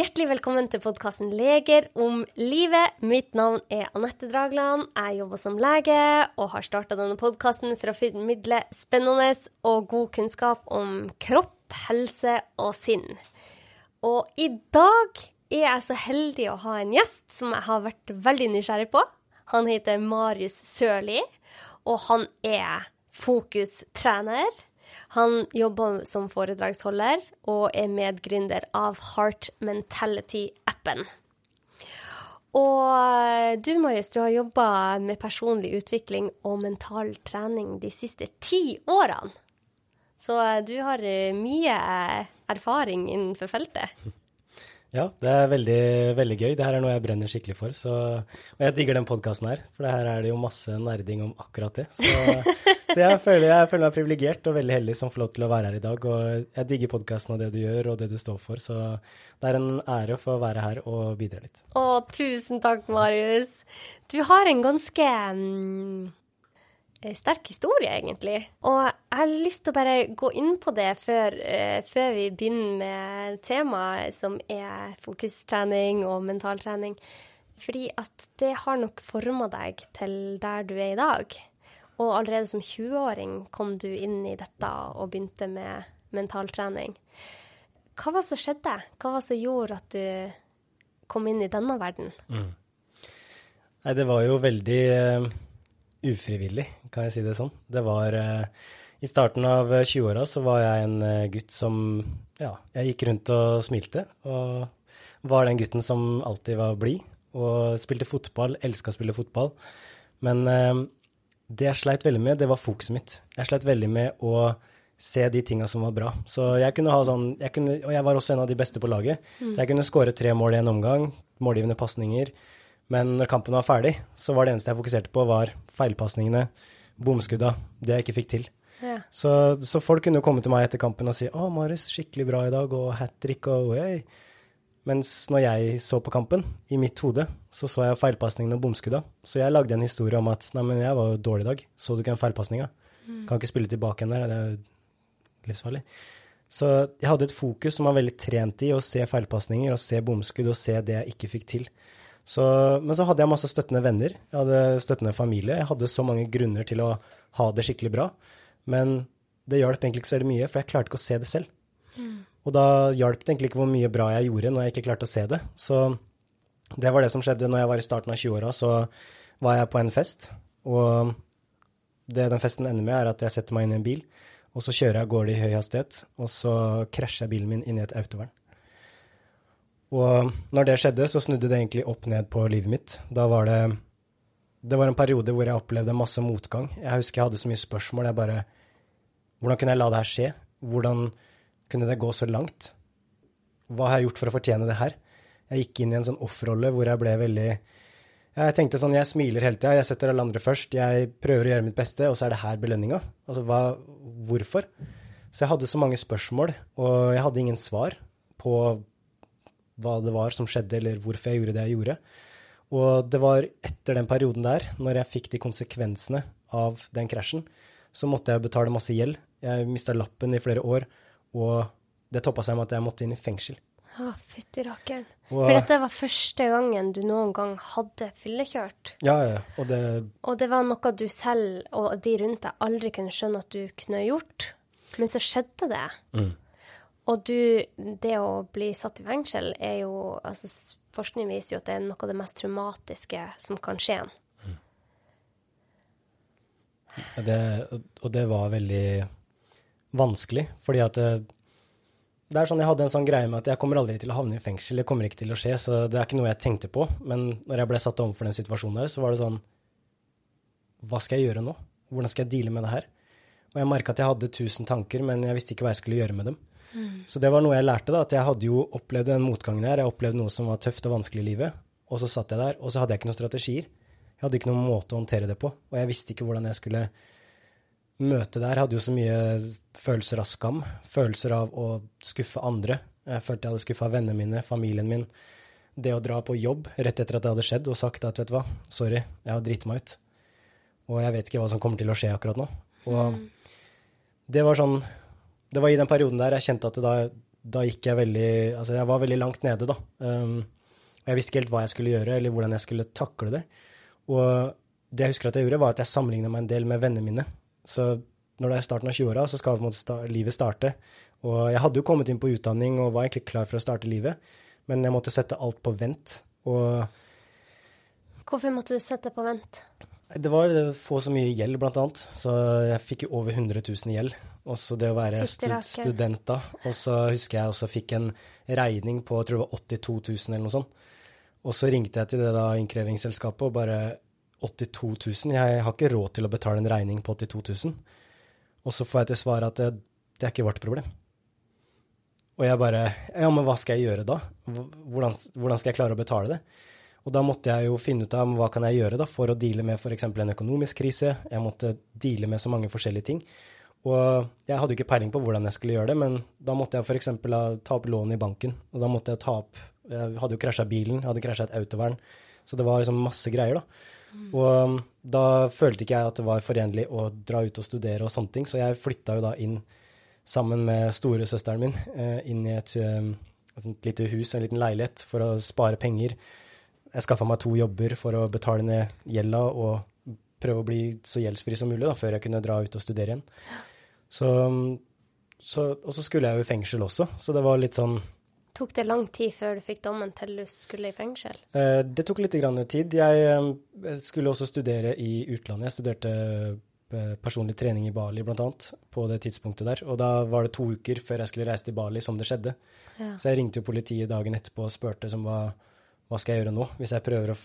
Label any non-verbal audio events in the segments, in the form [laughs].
Hjertelig velkommen til podkasten Leger om livet. Mitt navn er Anette Dragland. Jeg jobber som lege og har starta denne podkasten for å formidle spennende og god kunnskap om kropp, helse og sinn. Og i dag er jeg så heldig å ha en gjest som jeg har vært veldig nysgjerrig på. Han heter Marius Sørli, og han er fokustrener. Han jobber som foredragsholder og er medgründer av Heart Mentality-appen. Og du, Marius, du har jobba med personlig utvikling og mental trening de siste ti årene. Så du har mye erfaring innenfor feltet. Ja, det er veldig, veldig gøy. Det her er noe jeg brenner skikkelig for. Så, og jeg digger den podkasten her, for her er det jo masse nerding om akkurat det. Så, så jeg, [laughs] føler, jeg, føler, meg privilegert og veldig heldig som får lov til å være her i dag. Og jeg digger podkasten og det du gjør og det du står for, så det er en ære å få være her og bidra litt. Å, tusen takk, Marius. Du har en ganske um sterk historie, egentlig. Og jeg har lyst til å bare gå inn på det før, uh, før vi begynner med temaet som er fokustrening og mentaltrening. Fordi at det har nok forma deg til der du er i dag. Og allerede som 20-åring kom du inn i dette og begynte med mentaltrening. Hva var det som skjedde? Hva var det som gjorde at du kom inn i denne verden? Mm. Nei, det var jo veldig uh ufrivillig, kan jeg si det sånn. Det var uh, I starten av 20-åra så var jeg en uh, gutt som Ja, jeg gikk rundt og smilte. Og var den gutten som alltid var blid og spilte fotball. Elska å spille fotball. Men eh, det jeg sleit veldig med, det var fokuset mitt. Jeg sleit veldig med å se de tinga som var bra. Så jeg kunne ha sånn jeg kunne, Og jeg var også en av de beste på laget. Mm. Så jeg kunne skåre tre mål i en omgang. Målgivende pasninger. Men når kampen var ferdig, så var det eneste jeg fokuserte på, var feilpasningene, bomskudda, det jeg ikke fikk til. Ja. Så, så, folk kunne jo komme til meg etter kampen og si 'Å, Marius, skikkelig bra i dag', og hat trick og oi. Mens når jeg så på kampen, i mitt hode, så så jeg feilpasningene og bomskudda. Så jeg lagde en historie om at 'nei, men jeg var jo dårlig i dag', så du ikke den feilpasninga? Mm. Kan ikke spille tilbake igjen der, det er jo livsfarlig. Så jeg hadde et fokus som var veldig trent i å se feilpasninger og se bomskudd og se det jeg ikke fikk til. Så, men så hadde jeg masse støttende venner, jeg hadde støttende familie. Jeg hadde så mange grunner til å ha det skikkelig bra. Men det hjalp egentlig ikke så veldig mye, for jeg klarte ikke å se det selv. Mm. Og da hjalp det egentlig ikke hvor mye bra jeg gjorde når jeg ikke klarte å se det. Så det var det som skjedde når jeg var i starten av 20-åra. Så var jeg på en fest, og det den festen ender med, er at jeg setter meg inn i en bil, og så kjører jeg av gårde i høy hastighet, og så krasjer jeg bilen min inn i et autovern. Og når det skjedde, så snudde det egentlig opp ned på livet mitt. Da var det Det var en periode hvor jeg opplevde masse motgang. Jeg husker jeg hadde så mye spørsmål. Jeg bare Hvordan kunne jeg la det her skje? Hvordan kunne det gå så langt? Hva har jeg gjort for å fortjene det her? Jeg gikk inn i en sånn offerrolle hvor jeg ble veldig Jeg tenkte sånn, jeg smiler hele tida, jeg setter alle andre først, jeg prøver å gjøre mitt beste, og så er det her belønninga. Altså, hva, hvorfor? Så jeg hadde så mange spørsmål, og jeg hadde ingen svar på hva det var som skjedde, eller hvorfor jeg gjorde det jeg gjorde. Og det var etter den perioden der, når jeg fikk de konsekvensene av den krasjen, så måtte jeg betale masse gjeld. Jeg mista lappen i flere år, og det toppa seg med at jeg måtte inn i fengsel. Å, fytti rakkeren. For dette var første gangen du noen gang hadde fyllekjørt. Ja, ja. Og det Og det var noe du selv og de rundt deg aldri kunne skjønne at du kunne gjort. Men så skjedde det. Mm. Og du, det å bli satt i fengsel er jo altså, Forskning viser jo at det er noe av det mest traumatiske som kan skje en. Mm. Det, og det var veldig vanskelig, fordi at det, det er sånn, Jeg hadde en sånn greie med at jeg kommer aldri til å havne i fengsel, det kommer ikke til å skje, så det er ikke noe jeg tenkte på. Men når jeg ble satt overfor den situasjonen der, så var det sånn Hva skal jeg gjøre nå? Hvordan skal jeg deale med det her? Og jeg merka at jeg hadde tusen tanker, men jeg visste ikke hva jeg skulle gjøre med dem. Så det var noe jeg lærte, da, at jeg hadde jo opplevd den motgangen her. Jeg opplevde noe som var tøft og vanskelig i livet. Og så satt jeg der, og så hadde jeg ikke noen strategier. Jeg hadde ikke noen måte å håndtere det på. Og jeg visste ikke hvordan jeg skulle møte det her. Jeg hadde jo så mye følelser av skam, følelser av å skuffe andre. Jeg følte jeg hadde skuffa vennene mine, familien min. Det å dra på jobb rett etter at det hadde skjedd, og sagt at vet du hva, sorry, jeg har driti meg ut. Og jeg vet ikke hva som kommer til å skje akkurat nå. Og mm. det var sånn det var i den perioden der jeg kjente at da da gikk jeg veldig Altså, jeg var veldig langt nede, da. Um, jeg visste ikke helt hva jeg skulle gjøre, eller hvordan jeg skulle takle det. Og det jeg husker at jeg gjorde, var at jeg sammenligna meg en del med vennene mine. Så når det er starten av 20-åra, så skal sta livet starte. Og jeg hadde jo kommet inn på utdanning og var egentlig klar for å starte livet, men jeg måtte sette alt på vent. Og Hvorfor måtte du sette på vent? Det var å få så mye gjeld, blant annet. Så jeg fikk jo over 100 000 i gjeld. Også det å være stud student da. Og så husker jeg også fikk en regning på jeg tror det var 82 000 eller noe sånt. Og så ringte jeg til det da innkrevingsselskapet og bare 82 000, jeg har ikke råd til å betale en regning på 82 000. Og så får jeg til svar at det, det er ikke vårt problem. Og jeg bare Ja, men hva skal jeg gjøre da? Hvordan, hvordan skal jeg klare å betale det? Og da måtte jeg jo finne ut av hva kan jeg gjøre da for å deale med f.eks. en økonomisk krise. Jeg måtte deale med så mange forskjellige ting. Og jeg hadde jo ikke peiling på hvordan jeg skulle gjøre det, men da måtte jeg f.eks. ta opp lån i banken. Og da måtte jeg ta opp Jeg hadde jo krasja bilen, jeg hadde krasja et autovern. Så det var liksom masse greier, da. Mm. Og um, da følte ikke jeg at det var forenlig å dra ut og studere og sånne ting, så jeg flytta jo da inn sammen med storesøsteren min [laughs] eh, inn i et, um, et lite hus, en liten leilighet, for å spare penger. Jeg skaffa meg to jobber for å betale ned gjelda og prøve å bli så gjeldsfri som mulig da, før jeg kunne dra ut og studere igjen. [gasps] Så, så, og så skulle jeg jo i fengsel også, så det var litt sånn Tok det lang tid før du fikk dommen til du skulle i fengsel? Eh, det tok litt grann tid. Jeg eh, skulle også studere i utlandet. Jeg studerte eh, personlig trening i Bali, blant annet, på det tidspunktet der. Og da var det to uker før jeg skulle reise til Bali som det skjedde. Ja. Så jeg ringte jo politiet dagen etterpå og spurte som hva, hva skal jeg gjøre nå, hvis jeg prøver å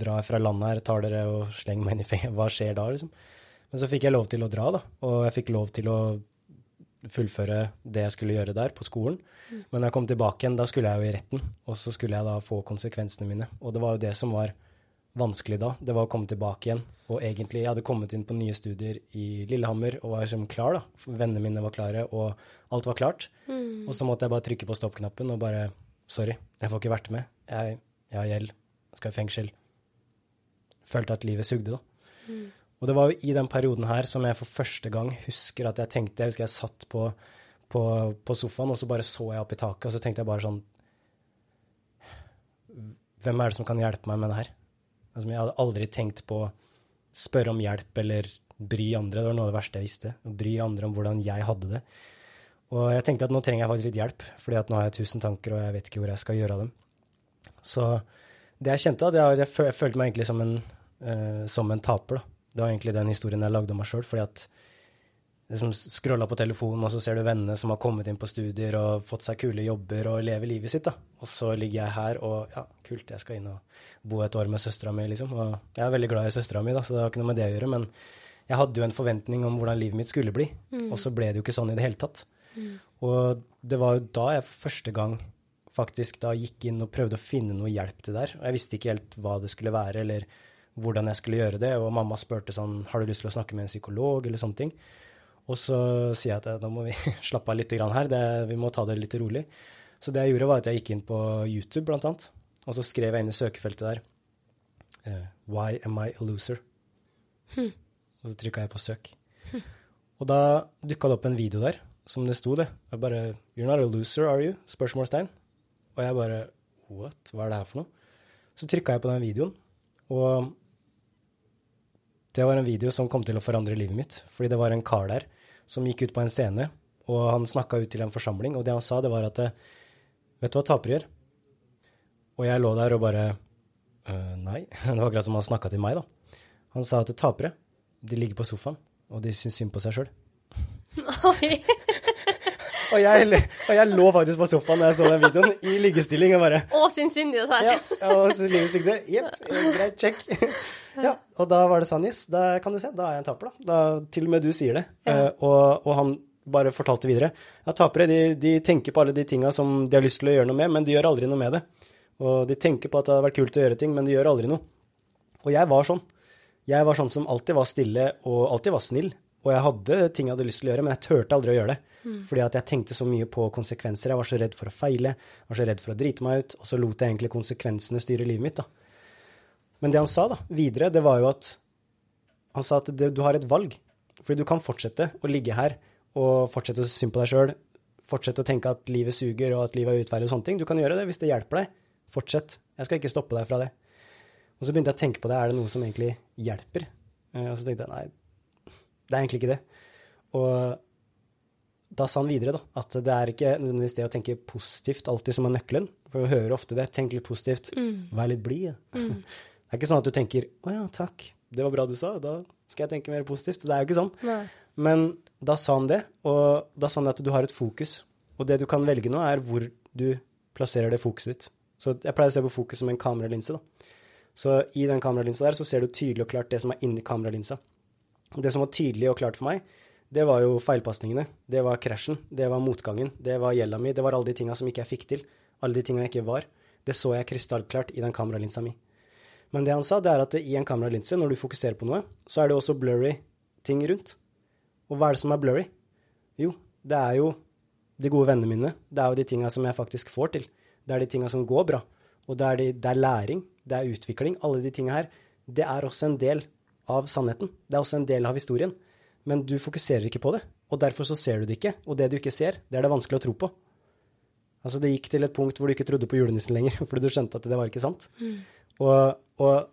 dra fra landet her, tar dere og slenger meg inn i fengsel, [laughs] hva skjer da, liksom? Men så fikk jeg lov til å dra, da. Og jeg fikk lov til å fullføre det jeg skulle gjøre der, på skolen. Men da jeg kom tilbake igjen, da skulle jeg jo i retten. Og så skulle jeg da få konsekvensene mine. Og det var jo det som var vanskelig da. Det var å komme tilbake igjen. Og egentlig, jeg hadde kommet inn på nye studier i Lillehammer og var liksom klar, da. Vennene mine var klare, og alt var klart. Mm. Og så måtte jeg bare trykke på stoppknappen og bare Sorry, jeg får ikke vært med. Jeg, jeg har gjeld. Skal i fengsel. Følte at livet sugde, da. Mm. Og det var jo i den perioden her som jeg for første gang husker at jeg tenkte Jeg husker jeg satt på, på, på sofaen, og så bare så jeg opp i taket, og så tenkte jeg bare sånn Hvem er det som kan hjelpe meg med det her? Altså, jeg hadde aldri tenkt på å spørre om hjelp eller bry andre. Det var noe av det verste jeg visste. Å bry andre om hvordan jeg hadde det. Og jeg tenkte at nå trenger jeg faktisk litt hjelp, fordi at nå har jeg tusen tanker, og jeg vet ikke hvor jeg skal gjøre av dem. Så det jeg kjente, at jeg, jeg følte meg egentlig som en, uh, som en taper. da. Det var egentlig den historien jeg lagde om meg sjøl. Fordi at liksom scrolla på telefonen, og så ser du vennene som har kommet inn på studier og fått seg kule jobber og lever livet sitt. da. Og så ligger jeg her og ja, kult, jeg skal inn og bo et år med søstera mi, liksom. Og jeg er veldig glad i søstera mi, da, så det har ikke noe med det å gjøre. Men jeg hadde jo en forventning om hvordan livet mitt skulle bli, mm. og så ble det jo ikke sånn i det hele tatt. Mm. Og det var jo da jeg for første gang faktisk da gikk inn og prøvde å finne noe hjelp til der. Og jeg visste ikke helt hva det skulle være, eller hvordan jeg skulle gjøre det. Og mamma spurte sånn Har du lyst til å snakke med en psykolog, eller sånne ting. Og så sier jeg at da må vi [laughs] slappe av litt her, det, vi må ta det litt rolig. Så det jeg gjorde, var at jeg gikk inn på YouTube, blant annet, og så skrev jeg inn i søkefeltet der uh, Why am I a loser? Hm. Og så trykka jeg på søk. Hm. Og da dukka det opp en video der som det sto det. Jeg bare You're not a loser, are you? Spørsmålstegn. Og jeg bare What? Hva er det her for noe? Så trykka jeg på den videoen, og det var en video som kom til å forandre livet mitt. Fordi det var en kar der som gikk ut på en scene, og han snakka ut til en forsamling. Og det han sa, det var at Vet du hva tapere gjør? Og jeg lå der og bare øh, Nei. [laughs] Det var akkurat som han snakka til meg, da. Han sa at tapere, de ligger på sofaen, og de syns synd på seg sjøl. [laughs] Og jeg, og jeg, lå faktisk på sofaen da jeg så den videoen, i liggestilling og bare Å, syns synd i det her. Ja, og synd livet det. Jepp, greit, check. Ja, og da var det sånn, yes, da kan du se, da er jeg en taper, da. da til og med du sier det. Ja. Uh, og, og, han bare fortalte videre. Ja, tapere de, de tenker på alle de tinga som de har lyst til å gjøre noe med, men de gjør aldri noe med det. Og de tenker på at det hadde vært kult å gjøre ting, men de gjør aldri noe. Og jeg var sånn. Jeg var sånn som alltid var stille og alltid var snill. Og jeg hadde ting jeg hadde lyst til å gjøre, men jeg turte aldri å gjøre det. Mm. Fordi at jeg tenkte så mye på konsekvenser. Jeg var så redd for å feile, jeg var så redd for å drite meg ut, og så lot jeg egentlig konsekvensene styre livet mitt, da. Men det han sa da, videre, det var jo at han sa at det, du har et valg. Fordi du kan fortsette å ligge her og fortsette å synes på deg sjøl, fortsette å tenke at livet suger og at livet er urettferdig og sånne ting. Du kan gjøre det hvis det hjelper deg. Fortsett. Jeg skal ikke stoppe deg fra det. Og så begynte jeg å tenke på det. Er det noe som egentlig hjelper? Eh, og så tenkte jeg nei, det er egentlig ikke det. Og da sa han videre da, at det er ikke nødvendigvis det å tenke positivt alltid som er nøkkelen. For vi hører ofte det. Tenk litt positivt. Mm. Vær litt blid. Ja. Mm. [laughs] Det er ikke sånn at du tenker 'Å ja, takk, det var bra du sa', da skal jeg tenke mer positivt. Det er jo ikke sånn. Nei. Men da sa han det, og da sa han at du har et fokus. Og det du kan velge nå, er hvor du plasserer det fokuset ditt. Så jeg pleier å se på fokus som en kameralinse, da. Så i den kameralinsa der så ser du tydelig og klart det som er inni kameralinsa. Det som var tydelig og klart for meg, det var jo feilpasningene. Det var krasjen. Det var motgangen. Det var gjelda mi. Det var alle de tinga som ikke jeg fikk til. Alle de tinga jeg ikke var. Det så jeg krystallklart i den kameralinsa mi. Men det han sa, det er at i en kameralinse, når du fokuserer på noe, så er det også blurry ting rundt. Og hva er det som er blurry? Jo, det er jo de gode vennene mine. Det er jo de tinga som jeg faktisk får til. Det er de tinga som går bra. Og det er, de, det er læring, det er utvikling. Alle de tinga her. Det er også en del av sannheten. Det er også en del av historien. Men du fokuserer ikke på det, og derfor så ser du det ikke. Og det du ikke ser, det er det vanskelig å tro på. Altså, det gikk til et punkt hvor du ikke trodde på julenissen lenger, [laughs] fordi du skjønte at det var ikke sant. Og, og,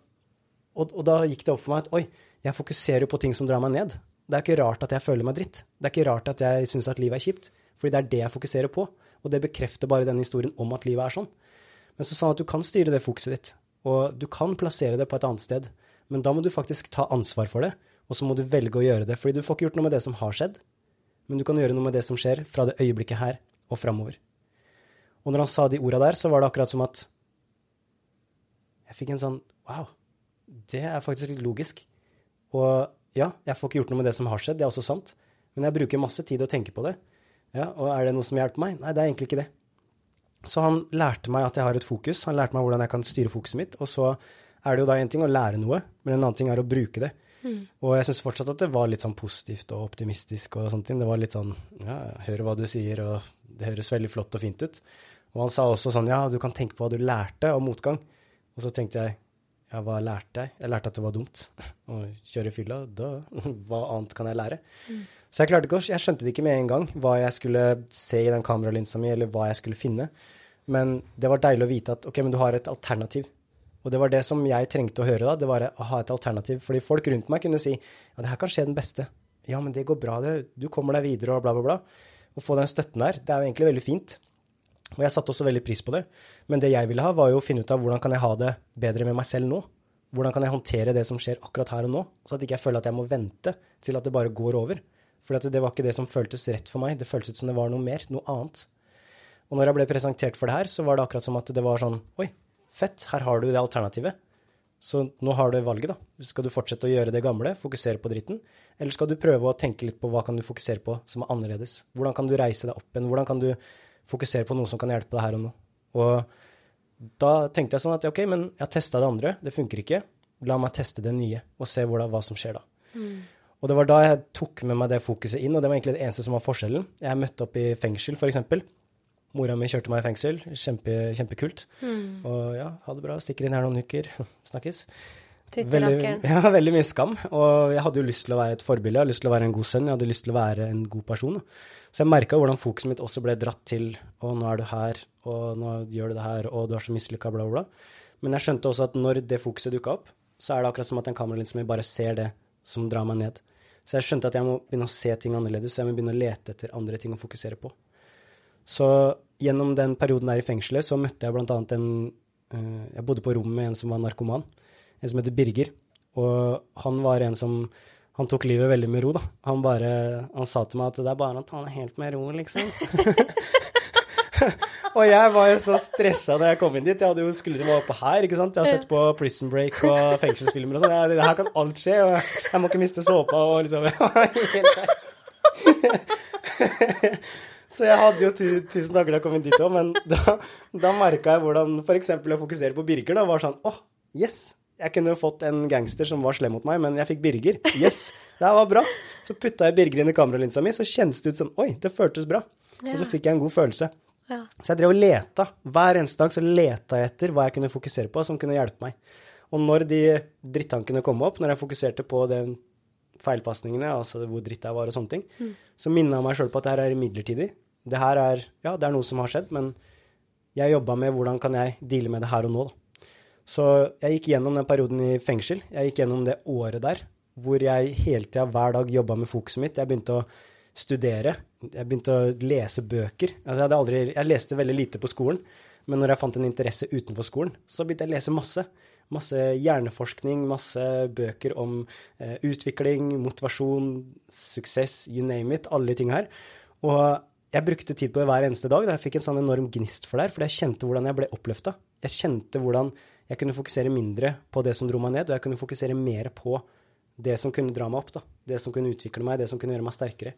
og, og da gikk det opp for meg at oi, jeg fokuserer jo på ting som drar meg ned. Det er ikke rart at jeg føler meg dritt. Det er ikke rart at jeg syns at livet er kjipt. Fordi det er det jeg fokuserer på. Og det bekrefter bare denne historien om at livet er sånn. Men så sa han at du kan styre det fokuset ditt, og du kan plassere det på et annet sted. Men da må du faktisk ta ansvar for det, og så må du velge å gjøre det. Fordi du får ikke gjort noe med det som har skjedd, men du kan gjøre noe med det som skjer fra det øyeblikket her og framover. Og når han sa de orda der, så var det akkurat som at jeg fikk en sånn Wow, det er faktisk litt logisk. Og ja, jeg får ikke gjort noe med det som har skjedd, det er også sant. Men jeg bruker masse tid å tenke på det. Ja, og er det noe som hjelper meg? Nei, det er egentlig ikke det. Så han lærte meg at jeg har et fokus. Han lærte meg hvordan jeg kan styre fokuset mitt. Og så er det jo da en ting å lære noe, men en annen ting er å bruke det. Og jeg syns fortsatt at det var litt sånn positivt og optimistisk og sånne ting. Det var litt sånn ja, hør hva du sier, og det høres veldig flott og fint ut. Og han sa også sånn ja, du kan tenke på hva du lærte av motgang. Og så tenkte jeg ja, hva lærte jeg? Jeg lærte at det var dumt å kjøre fylla. Da, [laughs] hva annet kan jeg lære? Så jeg klarte ikke å, jeg skjønte det ikke med en gang hva jeg skulle se i den kameralinsa mi, eller hva jeg skulle finne. Men det var deilig å vite at ok, men du har et alternativ. Og det var det som jeg trengte å høre da, det var å ha et alternativ. Fordi folk rundt meg kunne si ja, det her kan skje den beste. Ja, men det går bra, det. Du kommer deg videre og bla, bla, bla. Å få den støtten der, det er jo egentlig veldig fint. Og jeg satte også veldig pris på det. Men det jeg ville ha, var jo å finne ut av hvordan kan jeg ha det bedre med meg selv nå? Hvordan kan jeg håndtere det som skjer akkurat her og nå, så at ikke jeg føler at jeg må vente til at det bare går over? For det var ikke det som føltes rett for meg. Det føltes ut som det var noe mer, noe annet. Og når jeg ble presentert for det her, så var det akkurat som at det var sånn Oi, fett, her har du det alternativet. Så nå har du valget, da. Skal du fortsette å gjøre det gamle, fokusere på dritten? Eller skal du prøve å tenke litt på hva kan du fokusere på som er annerledes? Hvordan kan du reise deg opp igjen? Hvordan kan du fokusere på noe som kan hjelpe deg her og nå? Og da tenkte jeg sånn at ok, men jeg har testa det andre, det funker ikke. La meg teste det nye, og se hvordan, hva som skjer da. Og det var da jeg tok med meg det fokuset inn, og det var egentlig det eneste som var forskjellen. Jeg møtte opp i fengsel, f.eks. Mora mi kjørte meg i fengsel. Kjempe, kjempekult. Og ja, ha det bra, stikker inn her noen uker. [laughs] Snakkes. Veldig, [laughs] ja, veldig mye skam. Og jeg hadde jo lyst til å være et forbilde, jeg hadde lyst til å være en god sønn, jeg hadde lyst til å være en god person. da. Så jeg merka hvordan fokuset mitt også ble dratt til å nå er du her, og nå gjør du det her, og du er så mislykka, bla, bla. Men jeg skjønte også at når det fokuset dukka opp, så er det akkurat som at den kameralinse min bare ser det som drar meg ned. Så jeg skjønte at jeg må begynne å se ting annerledes, så jeg må begynne å lete etter andre ting å fokusere på. Så gjennom den perioden der i fengselet så møtte jeg blant annet en eh, Jeg bodde på rommet med en som var narkoman, en som heter Birger. Og han var en som Han tok livet veldig med ro, da. Han bare Han sa til meg at det er bare å ta det helt med ro, liksom. [laughs] og jeg var jo så stressa da jeg kom inn dit. Jeg hadde jo skuldrene oppe her, ikke sant. Jeg har sett på Prison Break og fengselsfilmer og sånn. Her kan alt skje, og jeg må ikke miste såpa og liksom [laughs] Så jeg hadde jo tu, tusen dager da jeg kom inn dit òg, men da, da merka jeg hvordan f.eks. å fokusere på Birger da var sånn åh, yes! Jeg kunne jo fått en gangster som var slem mot meg, men jeg fikk Birger. Yes! [laughs] Det her var bra. Så putta jeg Birger inn i kameralinsa mi, så kjennes det ut som oi, det føltes bra. Og så fikk jeg en god følelse. Ja. Så jeg drev og leta. Hver eneste dag så leta jeg etter hva jeg kunne fokusere på som kunne hjelpe meg. Og når de drittankene kom opp, når jeg fokuserte på den feilpasningene, altså hvor dritt jeg var og sånne ting, så minna jeg meg sjøl på at det her er midlertidig. det her er Ja, det er noe som har skjedd, men jeg jobba med hvordan kan jeg deale med det her og nå, da. Så jeg gikk gjennom den perioden i fengsel. Jeg gikk gjennom det året der hvor jeg hele tida hver dag jobba med fokuset mitt. Jeg begynte å studere. Jeg begynte å lese bøker. Altså jeg, aldri, jeg leste veldig lite på skolen, men når jeg fant en interesse utenfor skolen, så begynte jeg å lese masse. Masse hjerneforskning, masse bøker om eh, utvikling, motivasjon, suksess, you name it, alle de tinga her. Og jeg brukte tid på det hver eneste dag. Da jeg fikk en sånn enorm gnist for det her, fordi jeg kjente hvordan jeg ble oppløfta. Jeg kjente hvordan jeg kunne fokusere mindre på det som dro meg ned, og jeg kunne fokusere mer på det som kunne dra meg opp, da. Det som kunne utvikle meg, det som kunne gjøre meg sterkere.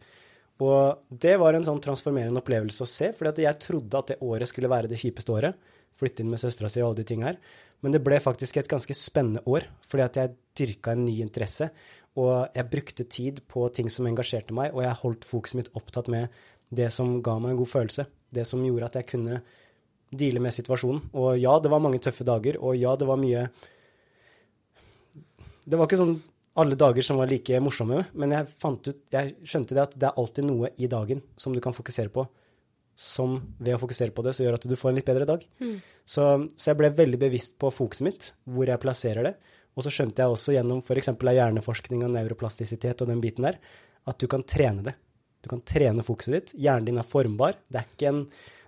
Og det var en sånn transformerende opplevelse å se, fordi jeg trodde at det året skulle være det kjipeste året. Flytte inn med søstera si og alle de tinga her. Men det ble faktisk et ganske spennende år, fordi at jeg dyrka en ny interesse. Og jeg brukte tid på ting som engasjerte meg, og jeg holdt fokuset mitt opptatt med det som ga meg en god følelse. Det som gjorde at jeg kunne deale med situasjonen. Og ja, det var mange tøffe dager, og ja, det var mye Det var ikke sånn alle dager som var like morsomme, men jeg, fant ut, jeg skjønte det at det er alltid noe i dagen som du kan fokusere på, som ved å fokusere på det, så gjør at du får en litt bedre dag. Mm. Så, så, jeg ble veldig bevisst på fokuset mitt, hvor jeg plasserer det. Og så skjønte jeg også gjennom f.eks. hjerneforskning og neuroplastisitet og den biten der, at du kan trene det. Du kan trene fokuset ditt. Hjernen din er formbar. Det er ikke en,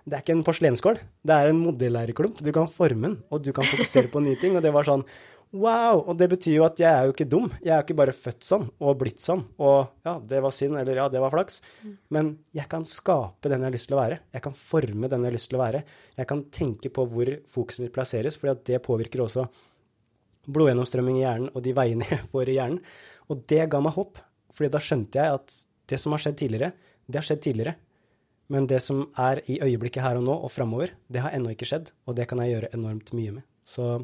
det er ikke en porselensskål. Det er en modellæreklump. Du kan forme den, og du kan fokusere på nye ting. Og det var sånn Wow! Og det betyr jo at jeg er jo ikke dum. Jeg er ikke bare født sånn og blitt sånn. Og ja, det var synd, eller ja, det var flaks. Men jeg kan skape den jeg har lyst til å være. Jeg kan forme den jeg har lyst til å være. Jeg kan tenke på hvor fokuset mitt plasseres, for det påvirker også blodgjennomstrømming i hjernen og de veiene jeg får i hjernen. Og det ga meg håp, fordi da skjønte jeg at det som har skjedd tidligere, det har skjedd tidligere. Men det som er i øyeblikket her og nå og framover, det har ennå ikke skjedd, og det kan jeg gjøre enormt mye med. Så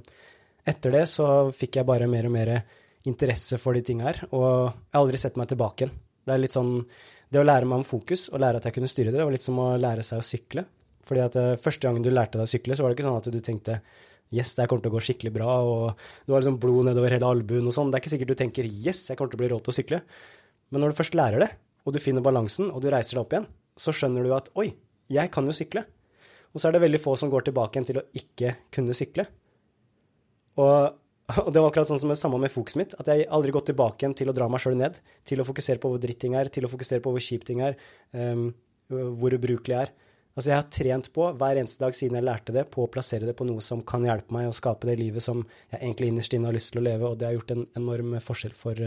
etter det så fikk jeg bare mer og mer interesse for de tinga her, og jeg har aldri sett meg tilbake igjen. Det er litt sånn Det å lære meg om fokus og lære at jeg kunne styre det, det var litt som å lære seg å sykle. Fordi at uh, første gangen du lærte deg å sykle, så var det ikke sånn at du tenkte yes, det kommer til å gå skikkelig bra, og du har liksom blod nedover hele albuen og sånn. Det er ikke sikkert du tenker yes, jeg kommer til å bli råd til å sykle. Men når du først lærer det, og du finner balansen, og du reiser deg opp igjen, så skjønner du at oi, jeg kan jo sykle. Og så er det veldig få som går tilbake igjen til å ikke kunne sykle. Og, og, det var akkurat sånn som det samme med fokuset mitt. At jeg aldri gått tilbake igjen til å dra meg sjøl ned. Til å fokusere på hvor dritt ting er, til å fokusere på hvor kjipt ting er, um, hvor ubrukelig jeg er. Altså jeg har trent på hver eneste dag siden jeg lærte det, på å plassere det på noe som kan hjelpe meg å skape det livet som jeg egentlig innerst inne har lyst til å leve, og det har gjort en enorm forskjell for,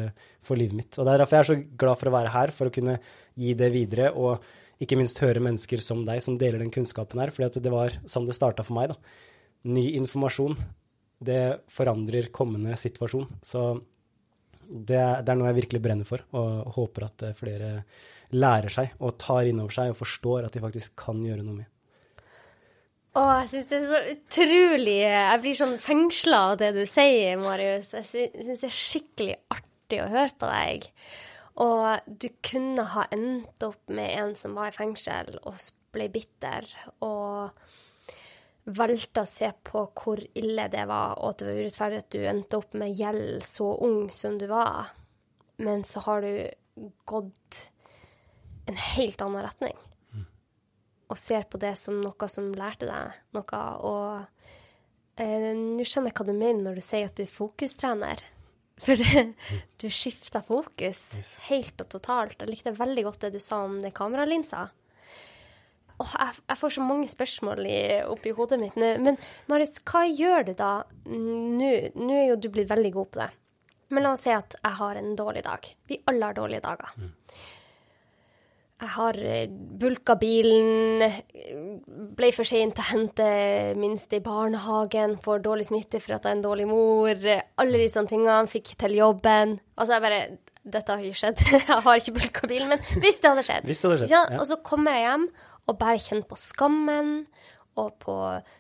for livet mitt. Og det er derfor jeg er så glad for å være her, for å kunne gi det videre, og ikke minst høre mennesker som deg som deler den kunnskapen her, For det var sånn det starta for meg, da. Ny informasjon det forandrer kommende situasjon. Så det, det, er noe jeg virkelig brenner for, og håper at eh, flere lærer seg og tar inn over seg og forstår at de faktisk kan gjøre noe med. Å, jeg syns det er så utrolig Jeg blir sånn fengsla av det du sier, Marius. Jeg syns det er skikkelig artig å høre på deg. Og du kunne ha endt opp med en som var i fengsel og ble bitter. og valgte å se på hvor ille det var, og at det var urettferdig at du endte opp med gjeld så ung som du var. Men så har du gått en helt annen retning. Mm. Og ser på det som noe som lærte deg noe. Og eh, nå skjønner jeg hva du mener når du sier at du er fokustrener. For du skifta fokus helt og totalt. Jeg likte veldig godt det du sa om det kameralinsa. Åh, jeg, jeg, får så mange spørsmål i, oppi hodet mitt nå. Men Marius, hva gjør du da nå? Nå er jo du blitt veldig god på det. Men la oss si at jeg har en dårlig dag. Vi alle har dårlige dager. Mm. Jeg har eh, bulka bilen, ble for sein til å hente minste i barnehagen, får dårlig smitte for at jeg er en dårlig mor. Alle de sånne tingene. Fikk til jobben. Altså, jeg bare Dette har ikke skjedd. [laughs] Jeg har ikke bulka bilen, men hvis det hadde skjedd. Hvis det hadde skjedd. Ja. Og så kommer jeg hjem, og bare kjenner på skammen og på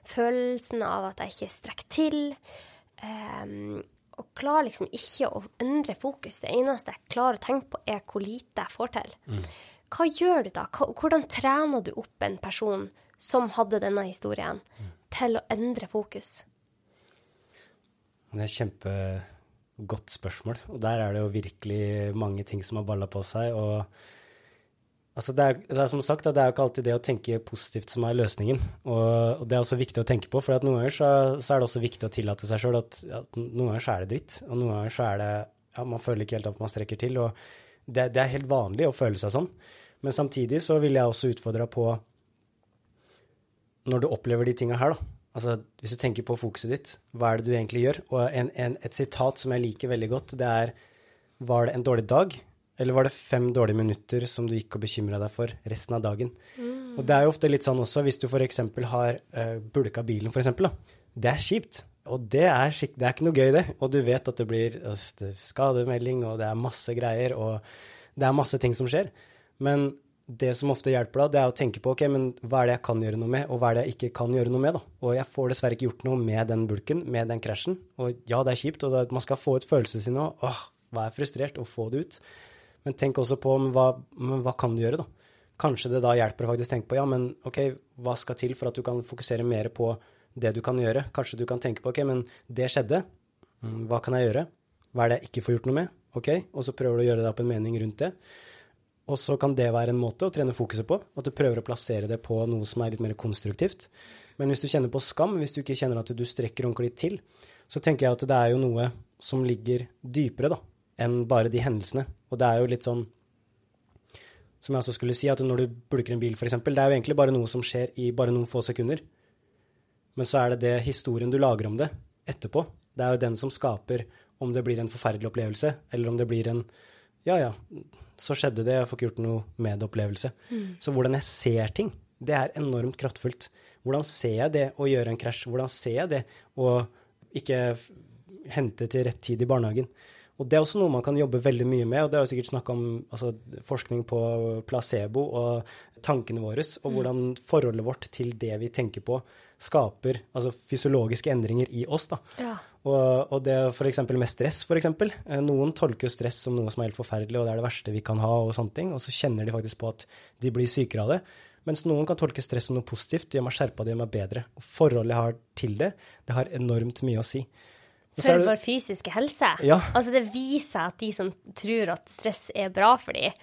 følelsen av at jeg ikke strekker til. Um, og klarer liksom ikke å endre fokus. Det eneste jeg klarer å tenke på, er hvor lite jeg får til. Mm. Hva gjør du da? Hvordan trener du opp en person som hadde denne historien, til å endre fokus? Det er et kjempegodt spørsmål. Og der er det jo virkelig mange ting som har balla på seg. og Altså det, er, det er som sagt, det er jo ikke alltid det å tenke positivt som er løsningen. Og, og det er også viktig å tenke på, for noen ganger så, så er det også viktig å tillate seg sjøl at, at, noen ganger så er det dritt, og noen ganger så er det ja, man føler ikke helt at man strekker til. og det, det er helt vanlig å føle seg sånn. Men samtidig så vil jeg også utfordre på når du opplever de tinga her, da. Altså, hvis du tenker på fokuset ditt, hva er det du egentlig gjør? Og en, en, et sitat som jeg liker veldig godt, det er Var det en dårlig dag? Eller var det fem dårlige minutter som du gikk og bekymra deg for resten av dagen? Mm. Og det er jo ofte litt sånn også, hvis du f.eks. har uh, bulka bilen, f.eks. Det er kjipt. Og det er, det er, ikke noe gøy, det. Og du vet at det blir det skademelding, og det er masse greier, og det er masse ting som skjer. Men det som ofte hjelper da, det er å tenke på ok, men hva er det jeg kan gjøre noe med, og hva er det jeg ikke kan gjøre noe med. da. Og jeg får dessverre ikke gjort noe med den bulken, med den krasjen. Og ja, det er kjipt, og det, man skal få ut følelsene sine og åh, være frustrert og få det ut. Men tenk også på men hva, men hva kan du gjøre, da? Kanskje det da hjelper å faktisk tenke på ja, men ok, hva skal til for at du kan fokusere mer på det du kan gjøre? Kanskje du kan tenke på ok, men det skjedde, mm, hva kan jeg gjøre? Hva er det jeg ikke får gjort noe med? Ok, Og så prøver du å gjøre deg opp en mening rundt det. Og så kan det være en måte å trene fokuset på, at du prøver å plassere det på noe som er litt mer konstruktivt. Men hvis du kjenner på skam, hvis du ikke kjenner at du strekker ordentlig til, så tenker jeg at det er jo noe som ligger dypere, da, enn bare de hendelsene. Og det er jo litt sånn Som jeg også skulle si, at når du bulker en bil, f.eks., det er jo egentlig bare noe som skjer i bare noen få sekunder. Men så er det det historien du lager om det etterpå. Det er jo den som skaper om det blir en forferdelig opplevelse, eller om det blir en ja, ja, så skjedde det, jeg får ikke gjort noe med det opplevelse. Mm. Så hvordan jeg ser ting, det er enormt kraftfullt. Hvordan ser jeg det å gjøre en krasj? Hvordan ser jeg det å ikke hente til rett tid i barnehagen? Og det er også noe man kan jobbe veldig mye med, og det er jo sikkert snakk om altså, forskning på placebo og tankene våre, og mm. hvordan forholdet vårt til det vi tenker på, skaper altså fysiologiske endringer i oss. da. Ja. Og, og det f.eks. med stress, f.eks. Eh, noen tolker stress som noe som er helt forferdelig, og det er det verste vi kan ha, og sånne ting, og så kjenner de faktisk på at de blir sykere av det. Mens noen kan tolke stress som noe positivt, Det gjør meg skjerpa, det gjør meg bedre. Og forholdet jeg har til det, det har enormt mye å si. For vår fysiske helse. Ja. Altså det viser at de som tror at stress er bra for dem,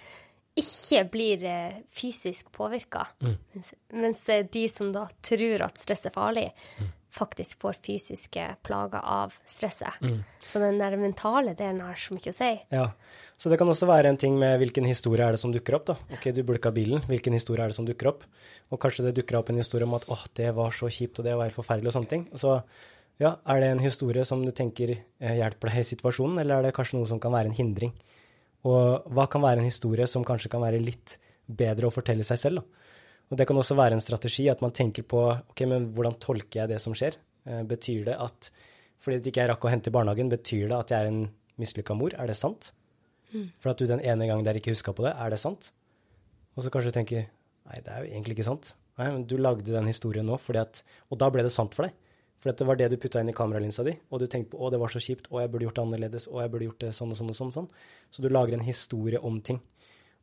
ikke blir eh, fysisk påvirka. Mm. Mens, mens, de som da tror at stress er farlig, mm. faktisk får fysiske plager av stresset. Mm. Så den der mentale delen har så mye å si. Ja, Så det kan også være en ting med hvilken historie er det som dukker opp. da. Ok, du bulka bilen, hvilken historie er det som dukker opp? Og kanskje det dukker opp en historie om at åh, det var så kjipt, og det var helt forferdelig, og sånne ting. Så ja, Er det en historie som du tenker eh, hjelper deg i situasjonen, eller er det kanskje noe som kan være en hindring? Og hva kan være en historie som kanskje kan være litt bedre å fortelle seg selv? Da? Og det kan også være en strategi at man tenker på ok, men hvordan tolker jeg det som skjer? Eh, betyr det at fordi det ikke jeg rakk å hente i barnehagen, betyr det at jeg er en mislykka mor? Er det sant? Mm. For at du den ene gangen der ikke huska på det, er det sant? Og så kanskje du tenker nei, det er jo egentlig ikke sant. Nei, men du lagde den historien nå, fordi at, og da ble det sant for deg. For dette var det du putta inn i kameralinsa di, og du tenkte på å, det var så kjipt, å, jeg burde gjort det annerledes, å, jeg burde gjort det sånn og sånn og sånn. sånn. Så du lager en historie om ting.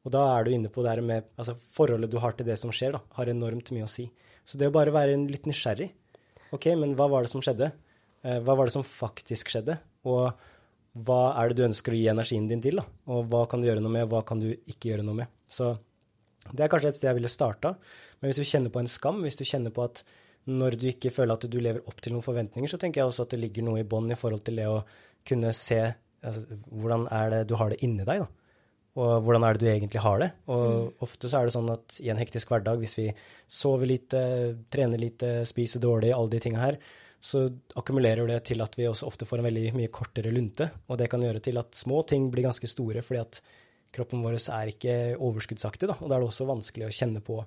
Og da er du inne på det her med altså forholdet du har til det som skjer, da, har enormt mye å si. Så det å bare være litt nysgjerrig. OK, men hva var det som skjedde? Eh, hva var det som faktisk skjedde? Og hva er det du ønsker å gi energien din til, da? Og hva kan du gjøre noe med, og hva kan du ikke gjøre noe med? Så det er kanskje et sted jeg ville starta. Men hvis du kjenner på en skam, hvis du kjenner på at når du ikke føler at du lever opp til noen forventninger, så tenker jeg også at det ligger noe i bånn i forhold til det å kunne se altså, hvordan er det du har det inni deg, da. Og hvordan er det du egentlig har det? Og mm. ofte så er det sånn at i en hektisk hverdag, hvis vi sover lite, trener lite, spiser dårlig, alle de tinga her, så akkumulerer det til at vi også ofte får en veldig mye kortere lunte. Og det kan gjøre til at små ting blir ganske store, fordi at kroppen vår er ikke overskuddsaktig, da. Og da er det også vanskelig å kjenne på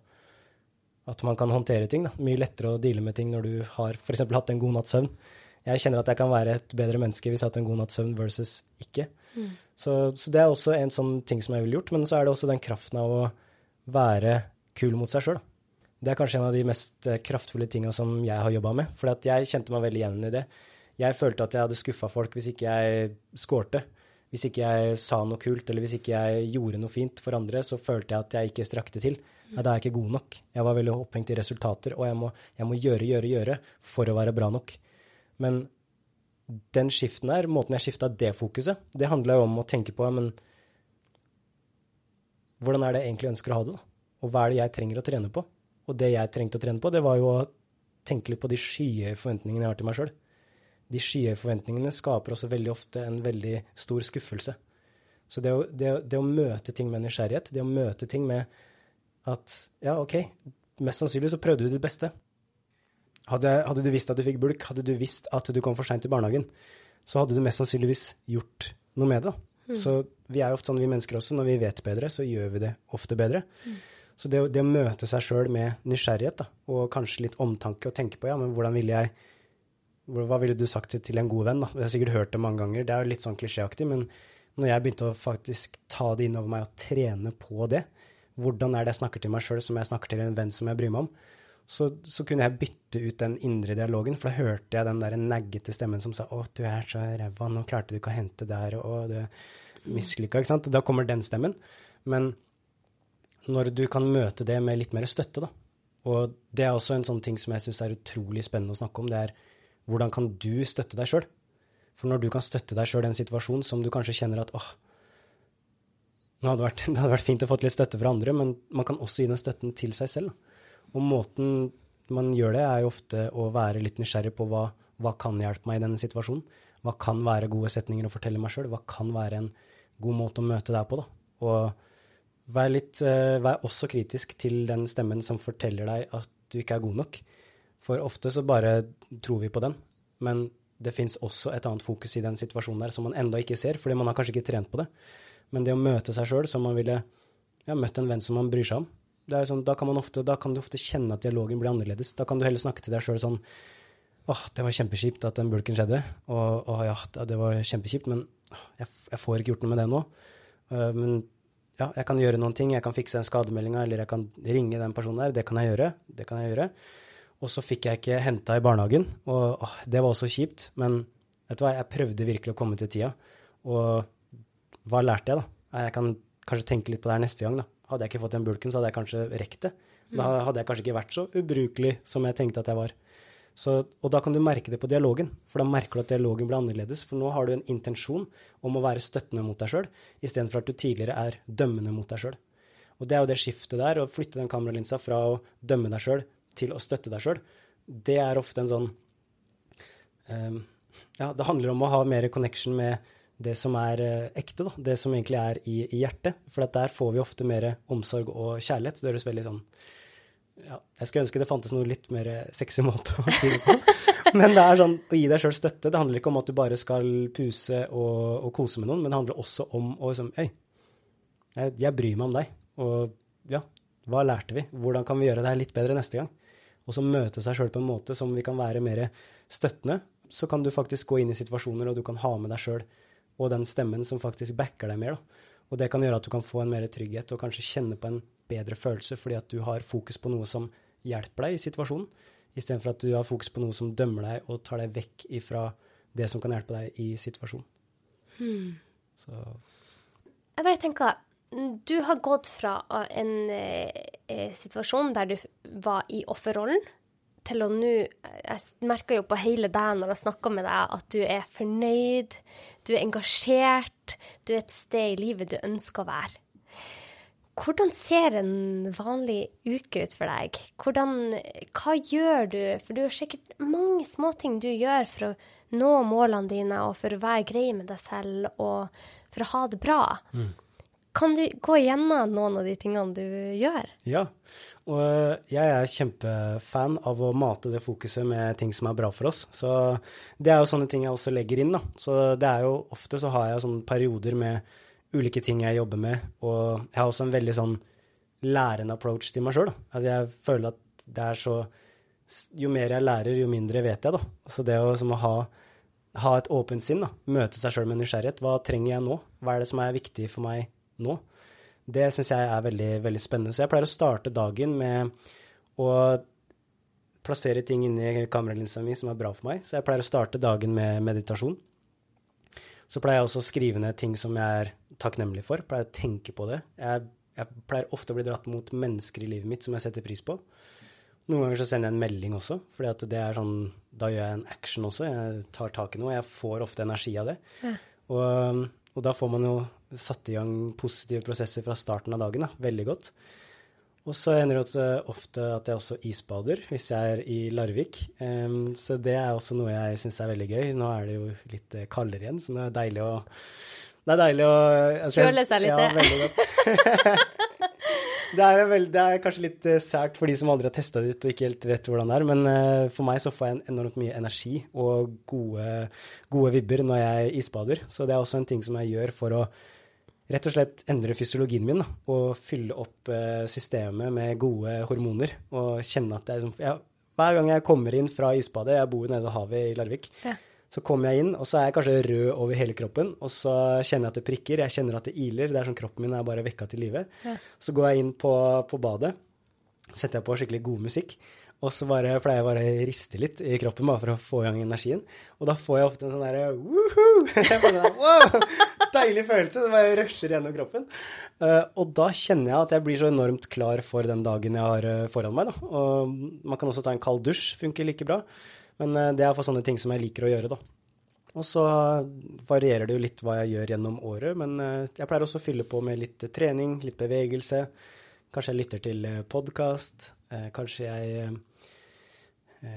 at man kan håndtere ting. Da. Mye lettere å deale med ting når du har f.eks. hatt en god natts søvn. Jeg kjenner at jeg kan være et bedre menneske hvis jeg har hatt en god natts søvn versus ikke. Mm. Så, så, det er også en sånn ting som jeg ville gjort. Men så er det også den kraften av å være kul mot seg sjøl. Det er kanskje en av de mest eh, kraftfulle tinga som jeg har jobba med. For jeg kjente meg veldig igjen i det. Jeg følte at jeg hadde skuffa folk hvis ikke jeg skårte. Hvis ikke jeg sa noe kult, eller hvis ikke jeg gjorde noe fint for andre, så følte jeg at jeg ikke strakte til. Ja, da er jeg ikke god nok. Jeg var veldig opphengt i resultater, og jeg må, jeg må, gjøre, gjøre, gjøre for å være bra nok. Men den skiften her, måten jeg skifta det fokuset, det handla jo om å tenke på men hvordan er det jeg egentlig ønsker å ha det, da? Og hva er det jeg trenger å trene på? Og det jeg trengte å trene på, det var jo å tenke litt på de skyhøye forventningene jeg har til meg sjøl. De skyhøye forventningene skaper også veldig ofte en veldig stor skuffelse. Så det å, det, det å møte ting med nysgjerrighet, det å møte ting med at ja, OK, mest sannsynlig så prøvde du ditt beste. Hadde, hadde, du visst at du fikk bulk, hadde du visst at du kom for seint til barnehagen, så hadde du mest sannsynligvis gjort noe med det. Mm. Så vi er jo ofte sånn, vi mennesker også, når vi vet bedre, så gjør vi det ofte bedre. Mm. Så det, det, å møte seg sjøl med nysgjerrighet, da, og kanskje litt omtanke, og tenke på ja, men hvordan ville jeg Hva ville du sagt til, til en god venn? da? Jeg har sikkert hørt det mange ganger, det er jo litt sånn klisjéaktig, men når jeg begynte å faktisk ta det innover meg og trene på det, hvordan er det jeg snakker til meg sjøl som jeg snakker til en venn som jeg bryr meg om, så, så, kunne jeg bytte ut den indre dialogen, for da hørte jeg den der naggete stemmen som sa 'Å, du er så ræva, nå klarte du ikke å hente der', og du mislykka', ikke sant. Da kommer den stemmen. Men når du kan møte det med litt mer støtte, da. Og det er også en sånn ting som jeg syns er utrolig spennende å snakke om. Det er hvordan kan du støtte deg sjøl? For når du kan støtte deg sjøl i en situasjon som du kanskje kjenner at åh, det hadde, vært, [laughs] det hadde vært fint å få litt støtte fra andre, men man kan også gi den støtten til seg selv. Og måten man gjør det, er jo ofte å være litt nysgjerrig på hva, hva kan hjelpe meg i denne situasjonen. Hva kan være gode setninger å fortelle meg sjøl? Hva kan være en god måte å møte deg på? da? Og Vær, litt, uh, vær også kritisk til den stemmen som forteller deg at du ikke er god nok. For ofte så bare tror vi på den, men det fins også et annet fokus i den situasjonen der som man enda ikke ser, fordi man har kanskje ikke trent på det. Men det å møte seg sjøl som man ville ja, møtt en venn som man bryr seg om, sånn, da, kan ofte, da, kan du ofte kjenne at dialogen blir annerledes. Da kan du heller snakke til deg sjøl sånn åh, det var kjempekjipt at den bulken skjedde, og åh, ja, det var kjempekjipt, men jeg, jeg, får ikke gjort noe med det nå. Uh, men ja, jeg kan gjøre noen ting. Jeg kan fikse den skademeldinga, eller jeg kan ringe den personen der. Det kan jeg gjøre. Det kan jeg gjøre. Og så fikk jeg ikke henta i barnehagen, og det var også kjipt. Men vet du hva, jeg prøvde virkelig å komme til tida. Og hva lærte jeg, da? Jeg kan kanskje tenke litt på det her neste gang, da. Hadde jeg ikke fått den bulken, så hadde jeg kanskje rekt det. Da mm. hadde jeg kanskje ikke vært så ubrukelig som jeg tenkte at jeg var. Så, og da kan du merke det på dialogen, for da merker du at dialogen blir annerledes. For nå har du en intensjon om å være støttende mot deg sjøl, istedenfor at du tidligere er dømmende mot deg sjøl. Og det er jo det skiftet der, å flytte den kameralinsa fra å dømme deg sjøl til å støtte deg sjøl. Det er ofte en sånn um, Ja, det handler om å ha mer connection med det som er uh, ekte, da. Det som egentlig er i, i hjertet. For der får vi ofte mer omsorg og kjærlighet. Det høres veldig sånn ja, Jeg skulle ønske det fantes noe litt mer sexy måte å si det på. [laughs] Men det er sånn å gi deg sjøl støtte. Det handler ikke om at du bare skal puse og, og, kose med noen, men det handler også om å liksom Hei, jeg, jeg, bryr meg om deg. Og ja, hva lærte vi? Hvordan kan vi gjøre det her litt bedre neste gang? Og så møte seg sjøl på en måte som vi kan være mer støttende. Så kan du faktisk gå inn i situasjoner, og du kan ha med deg sjøl og den stemmen som faktisk backer deg mer. Da. Og det kan gjøre at du kan få en mer trygghet og kanskje kjenne på en bedre følelse fordi at du har fokus på noe som hjelper deg i situasjonen, istedenfor at du har fokus på noe som dømmer deg og tar deg vekk ifra det som kan hjelpe deg i situasjonen. Hmm. Så Jeg bare tenker Du har gått fra en eh, situasjon der du var i offerrollen, til å nå Jeg merker jo på hele deg når jeg snakker med deg, at du er fornøyd, du er engasjert, du er et sted i livet du ønsker å være. Hvordan ser en vanlig uke ut for deg? Hvordan, hva gjør du? For du har sikkert mange småting du gjør for å nå målene dine, og for å være grei med deg selv, og for å ha det bra. Mm. Kan du gå igjennom noen av de tingene du gjør? Ja, og eh, jeg er kjempefan av å mate det fokuset med ting som er bra for oss. Så det er jo sånne ting jeg også legger inn, da. Så det er jo ofte så har jeg sånne perioder med ulike ting jeg jobber med. Og jeg har også en veldig sånn lærende approach til meg sjøl. Altså jeg føler at det er så Jo mer jeg lærer, jo mindre vet jeg, da. Så det å, å ha, ha, et åpent sinn, da. møte seg sjøl med nysgjerrighet. Hva trenger jeg nå? Hva er det som er viktig for meg nå? Det syns jeg er veldig, veldig spennende. Så jeg pleier å starte dagen med å plassere ting inni kameralinsa mi som er bra for meg. Så jeg pleier å starte dagen med meditasjon. Så pleier jeg også å skrive ned ting som jeg er takknemlig for. Pleier å tenke på det. Jeg, jeg, pleier ofte å bli dratt mot mennesker i livet mitt som jeg setter pris på. Noen ganger så sender jeg en melding også, for det er sånn, da gjør jeg en action også. Jeg tar tak i noe. Jeg får ofte energi av det. Ja. Og, og, da får man jo satt i gang positive prosesser fra starten av dagen. Da. Veldig godt. Og så hender det ofte at jeg også isbader hvis jeg er i Larvik. Um, så det er også noe jeg syns er veldig gøy. Nå er det jo litt eh, kaldere igjen, så det er deilig å Det er deilig å altså, Kjøle seg litt. Ja, veldig godt. [laughs] det, er veld, det, er kanskje litt uh, sært for de som aldri har testa det ut og ikke helt vet hvordan det er, men uh, for meg så får jeg enormt mye energi og gode, gode vibber når jeg isbader. Så det er også en ting som jeg gjør for å rett og slett endre fysiologien min da, og fylle opp uh, systemet med gode hormoner. Og kjenne at jeg, ja, Hver gang jeg kommer inn fra isbadet, jeg bor nede ved havet i Larvik, ja. Så kommer jeg inn, og så er jeg kanskje rød over hele kroppen. Og så kjenner jeg at det prikker, jeg kjenner at det iler. Det er sånn kroppen min er bare vekka til live. Ja. Så går jeg inn på, på, badet, setter jeg på skikkelig god musikk. Og så bare, pleier jeg bare å riste litt i kroppen bare for å få i gang energien. Og da får jeg ofte en sånn derre woohoo! [laughs] wow, deilig følelse. Det bare rusher gjennom kroppen. Uh, og da kjenner jeg at jeg blir så enormt klar for den dagen jeg har uh, foran meg. Da. Og man kan også ta en kald dusj, funker like bra. Men uh, det er for sånne ting som jeg liker å gjøre, da. Og så varierer det jo litt hva jeg gjør gjennom året, men jeg pleier også å fylle på med litt trening, litt bevegelse. Kanskje jeg lytter til podkast. kanskje jeg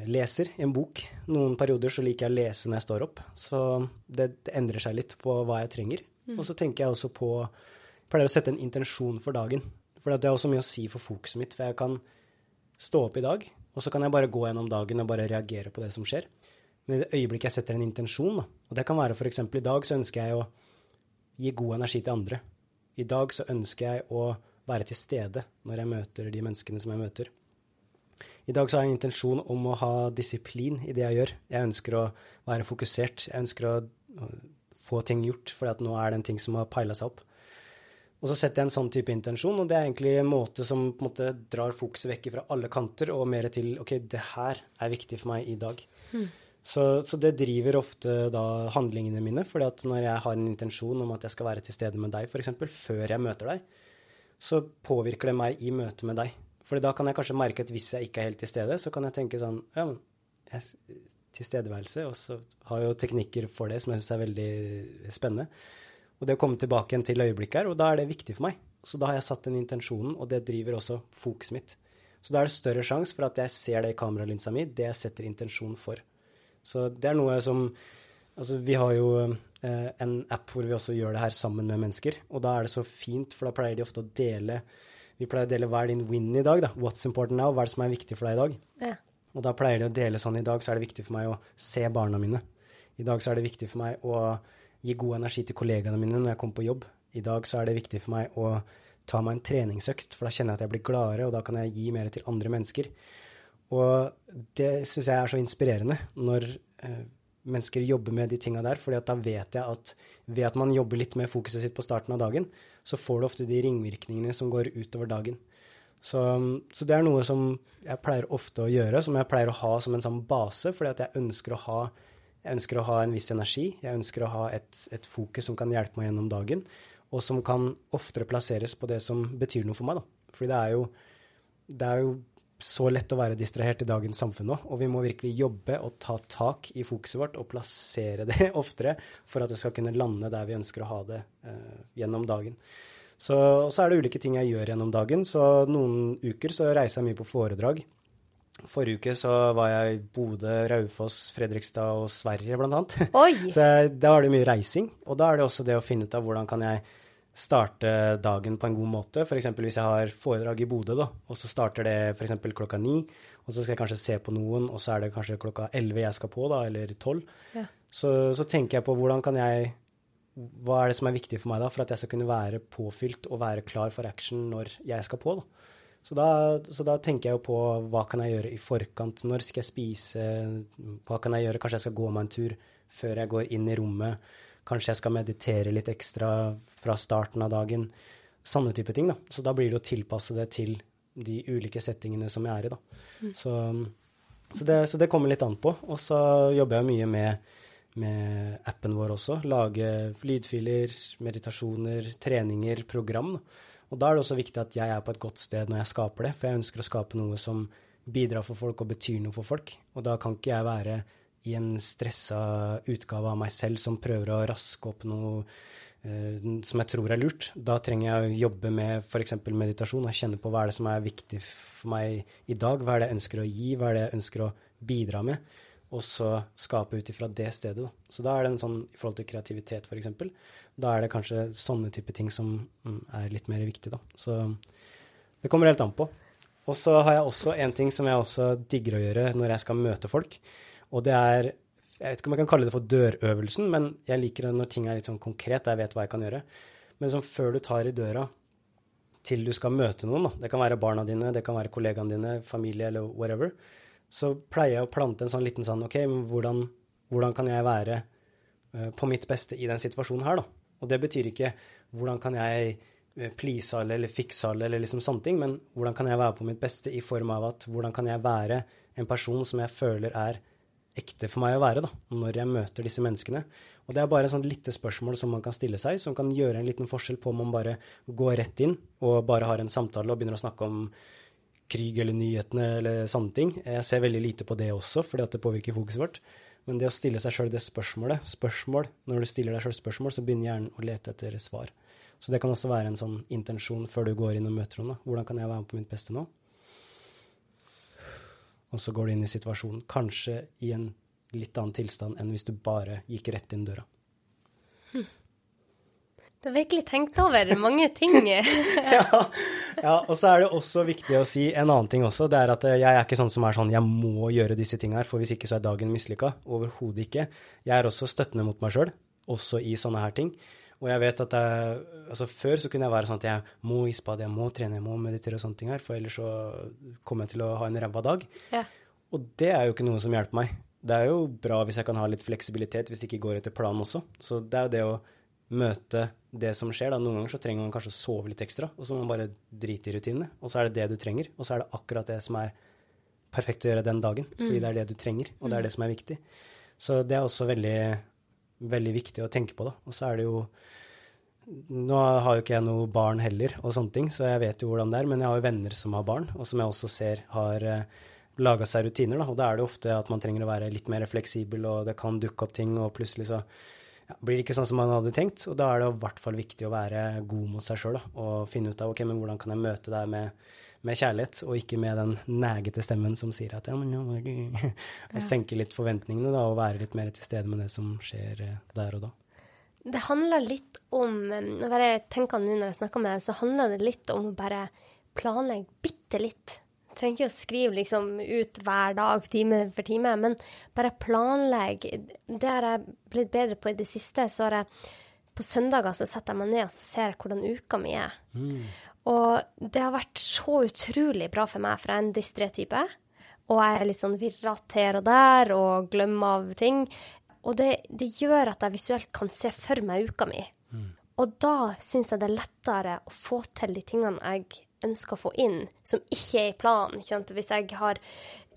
leser i en bok. Noen perioder så liker jeg å lese når jeg står opp, så det, det endrer seg litt på hva jeg trenger. Mm. Og så tenker jeg også på Pleier å sette en intensjon for dagen. For det har også mye å si for fokuset mitt. For jeg kan stå opp i dag og så kan jeg bare gå gjennom dagen og bare reagere på det som skjer. Men i det øyeblikket jeg setter en intensjon, da, og det kan være f.eks. i dag så ønsker jeg å gi god energi til andre. I dag så ønsker jeg å være til stede når jeg møter de menneskene som jeg møter. I dag så har jeg en intensjon om å ha disiplin i det jeg gjør. Jeg ønsker å være fokusert. Jeg ønsker å få ting gjort, for nå er det en ting som har peila seg opp. Og så setter jeg en sånn type intensjon, og det er egentlig en måte som på en måte drar fokuset vekk fra alle kanter og mer til OK, det her er viktig for meg i dag. Mm. Så, så, det driver ofte da handlingene mine, fordi at når jeg har en intensjon om at jeg skal være til stede med deg, f.eks., før jeg møter deg, så påvirker det meg i møte med deg. For da kan jeg kanskje merke at hvis jeg ikke er helt til stede, så kan jeg tenke sånn Ja, men jeg, tilstedeværelse, og så har jeg jo teknikker for det som jeg syns er veldig spennende. Og det å komme tilbake igjen til øyeblikket her, og da er det viktig for meg. Så da har jeg satt den intensjonen, og det driver også fokuset mitt. Så da er det større sjanse for at jeg ser det i kameralinsa mi, det jeg setter intensjon for. Så det er noe som Altså, vi har jo eh, en app hvor vi også gjør det her sammen med mennesker, og da er det så fint, for da pleier de ofte å dele Vi pleier å dele hva er din win i dag, da. What's important now? Hva er det som er viktig for deg i dag? Ja. Og da pleier de å dele sånn i dag så er det viktig for meg å se barna mine. I dag så er det viktig for meg å gi god energi til kollegaene mine når jeg kommer på jobb. I dag så er det viktig for meg å ta meg en treningsøkt, for da kjenner jeg at jeg blir gladere, og da kan jeg gi mer til andre mennesker. Og det syns jeg er så inspirerende når eh, mennesker jobber med de tinga der, for da vet jeg at ved at man jobber litt med fokuset sitt på starten av dagen, så får du ofte de ringvirkningene som går utover dagen. Så, så, det er noe som jeg pleier ofte å gjøre, som jeg pleier å ha som en sånn base, fordi at jeg ønsker å ha ønsker å ha en viss energi. Jeg ønsker å ha et, et, fokus som kan hjelpe meg gjennom dagen, og som kan oftere plasseres på det som betyr noe for meg. Da. Fordi det er, jo, det er jo så lett å være distrahert i dagens samfunn nå, og vi må virkelig jobbe og ta tak i fokuset vårt og plassere det [laughs] oftere for at det skal kunne lande der vi ønsker å ha det eh, gjennom dagen. Så, så er det ulike ting jeg gjør gjennom dagen. Så noen uker så reiser jeg mye på foredrag. Forrige uke så var jeg i Bodø, Raufoss, Fredrikstad og Sverige, blant annet. Oi. [laughs] Så da var det mye reising. Og da er det også det å finne ut av hvordan kan jeg starte dagen på en god måte. F.eks. hvis jeg har foredrag i Bodø, da, og så starter det f.eks. klokka ni, og så skal jeg kanskje se på noen, og så er det kanskje klokka elleve jeg skal på, da, eller tolv. Ja. Så, så tenker jeg på hvordan kan jeg Hva er det som er viktig for meg da, for at jeg skal kunne være påfylt og være klar for action når jeg skal på, da. Så da, så da, tenker jeg jo på hva kan jeg gjøre i forkant. Når skal jeg spise? Hva kan jeg gjøre? Kanskje jeg skal gå meg en tur før jeg går inn i rommet. Kanskje jeg skal meditere litt ekstra fra starten av dagen. Sånne type ting. da. Så da blir det å tilpasse det til de ulike settingene som jeg er i. da. Mm. Så, så, det, så, det, kommer litt an på. Og så jobber jeg mye med, med appen vår også. Lage lydfiler, meditasjoner, treninger, program. da og da er det også viktig at jeg er på et godt sted når jeg skaper det, for jeg ønsker å skape noe som bidrar for folk og betyr noe for folk. Og da kan ikke jeg være i en stressa utgave av meg selv som prøver å raske opp noe eh, som jeg tror er lurt. Da trenger jeg å jobbe med f.eks. meditasjon og kjenne på hva er det som er viktig for meg i dag. Hva er det jeg ønsker å gi, hva er det jeg ønsker å bidra med. Og så skape ut ifra det stedet. Da. Så da er det en sånn i forhold til kreativitet, f.eks. Da er det kanskje sånne type ting som mm, er litt mer viktig, da. Så det kommer helt an på. Og så har jeg også en ting som jeg også digger å gjøre når jeg skal møte folk. Og det er Jeg vet ikke om jeg kan kalle det for dørøvelsen, men jeg liker det når ting er litt sånn konkret, jeg vet hva jeg kan gjøre. Men sånn før du tar i døra til du skal møte noen, da. det kan være barna dine, det kan være kollegaene dine, familie eller whatever, så pleier jeg å plante en sånn liten sånn OK, men hvordan, hvordan kan jeg være uh, på mitt beste i den situasjonen her, da? Og det betyr ikke hvordan kan jeg eh, please alle eller fikse alle eller liksom sånne ting, men hvordan kan jeg være på mitt beste i form av at hvordan kan jeg være en person som jeg føler er ekte for meg å være da, når jeg møter disse menneskene. Og det er bare et sånt lite spørsmål som man kan stille seg, som kan gjøre en liten forskjell på om man bare går rett inn og bare har en samtale og begynner å snakke om krig eller nyhetene eller sånne ting. Jeg ser veldig lite på det også, fordi at det påvirker fokuset vårt. Men det å stille seg sjøl det spørsmålet, spørsmål, når du stiller deg sjøl spørsmål, så begynner hjernen å lete etter svar. Så det kan også være en sånn intensjon før du går inn og møter noen. Hvordan kan jeg være med på mitt beste nå? Og så går du inn i situasjonen, kanskje i en litt annen tilstand enn hvis du bare gikk rett inn døra. Hm. Du har virkelig tenkt over mange ting. [laughs] [laughs] ja, ja, og så er det også viktig å si en annen ting også. Det er at jeg er ikke sånn som er sånn jeg må gjøre disse tingene her, for hvis ikke så er dagen mislykka. Overhodet ikke. Jeg er også støttende mot meg sjøl, også i sånne her ting. Og jeg vet at jeg, altså Før så kunne jeg være sånn at jeg må i spade, jeg må trene, jeg må meditere og sånne ting her, for ellers så kommer jeg til å ha en ræva dag. Ja. Og det er jo ikke noe som hjelper meg. Det er jo bra hvis jeg kan ha litt fleksibilitet hvis det ikke går etter planen også. Så det er jo det å møte det som skjer. Da. Noen ganger så trenger man kanskje å sove litt ekstra, og så må man bare drite i rutinene. Og så er det det du trenger, og så er det akkurat det som er perfekt å gjøre den dagen. Fordi mm. det er det du trenger, og det er det som er viktig. Så det er også veldig, veldig viktig å tenke på, da. Og så er det jo Nå har jo ikke jeg noe barn heller, og sånne ting, så jeg vet jo hvordan det er. Men jeg har jo venner som har barn, og som jeg også ser har eh, laga seg rutiner. Da. Og da er det ofte at man trenger å være litt mer fleksibel, og det kan dukke opp ting, og plutselig så ja, blir det ikke sånn som man hadde tenkt. Og da er det i hvert fall viktig å være god mot seg sjøl og finne ut av ok, men hvordan kan jeg møte deg med, med kjærlighet, og ikke med den negete stemmen som sier at ja, men [laughs] ja, ja. Og senke litt forventningene da, og være litt mer til stede med det som skjer eh, der og da. Det handler litt om Når jeg tenker nå når jeg snakker med deg, så handler det litt om å bare planlegge bitte litt trenger ikke å skrive liksom ut hver dag, time for time, men bare planlegge. Det har jeg blitt bedre på i det siste. Så har jeg på søndager så setter jeg meg ned og ser hvordan uka mi er. Mm. Og det har vært så utrolig bra for meg, for jeg er en distré type. Og jeg er litt sånn virrete her og der og glemmer av ting. Og det, det, gjør at jeg visuelt kan se for meg uka mi. Mm. Og da syns jeg det er lettere å få til de tingene jeg ønsker å få inn, som ikke er i planen. Hvis jeg har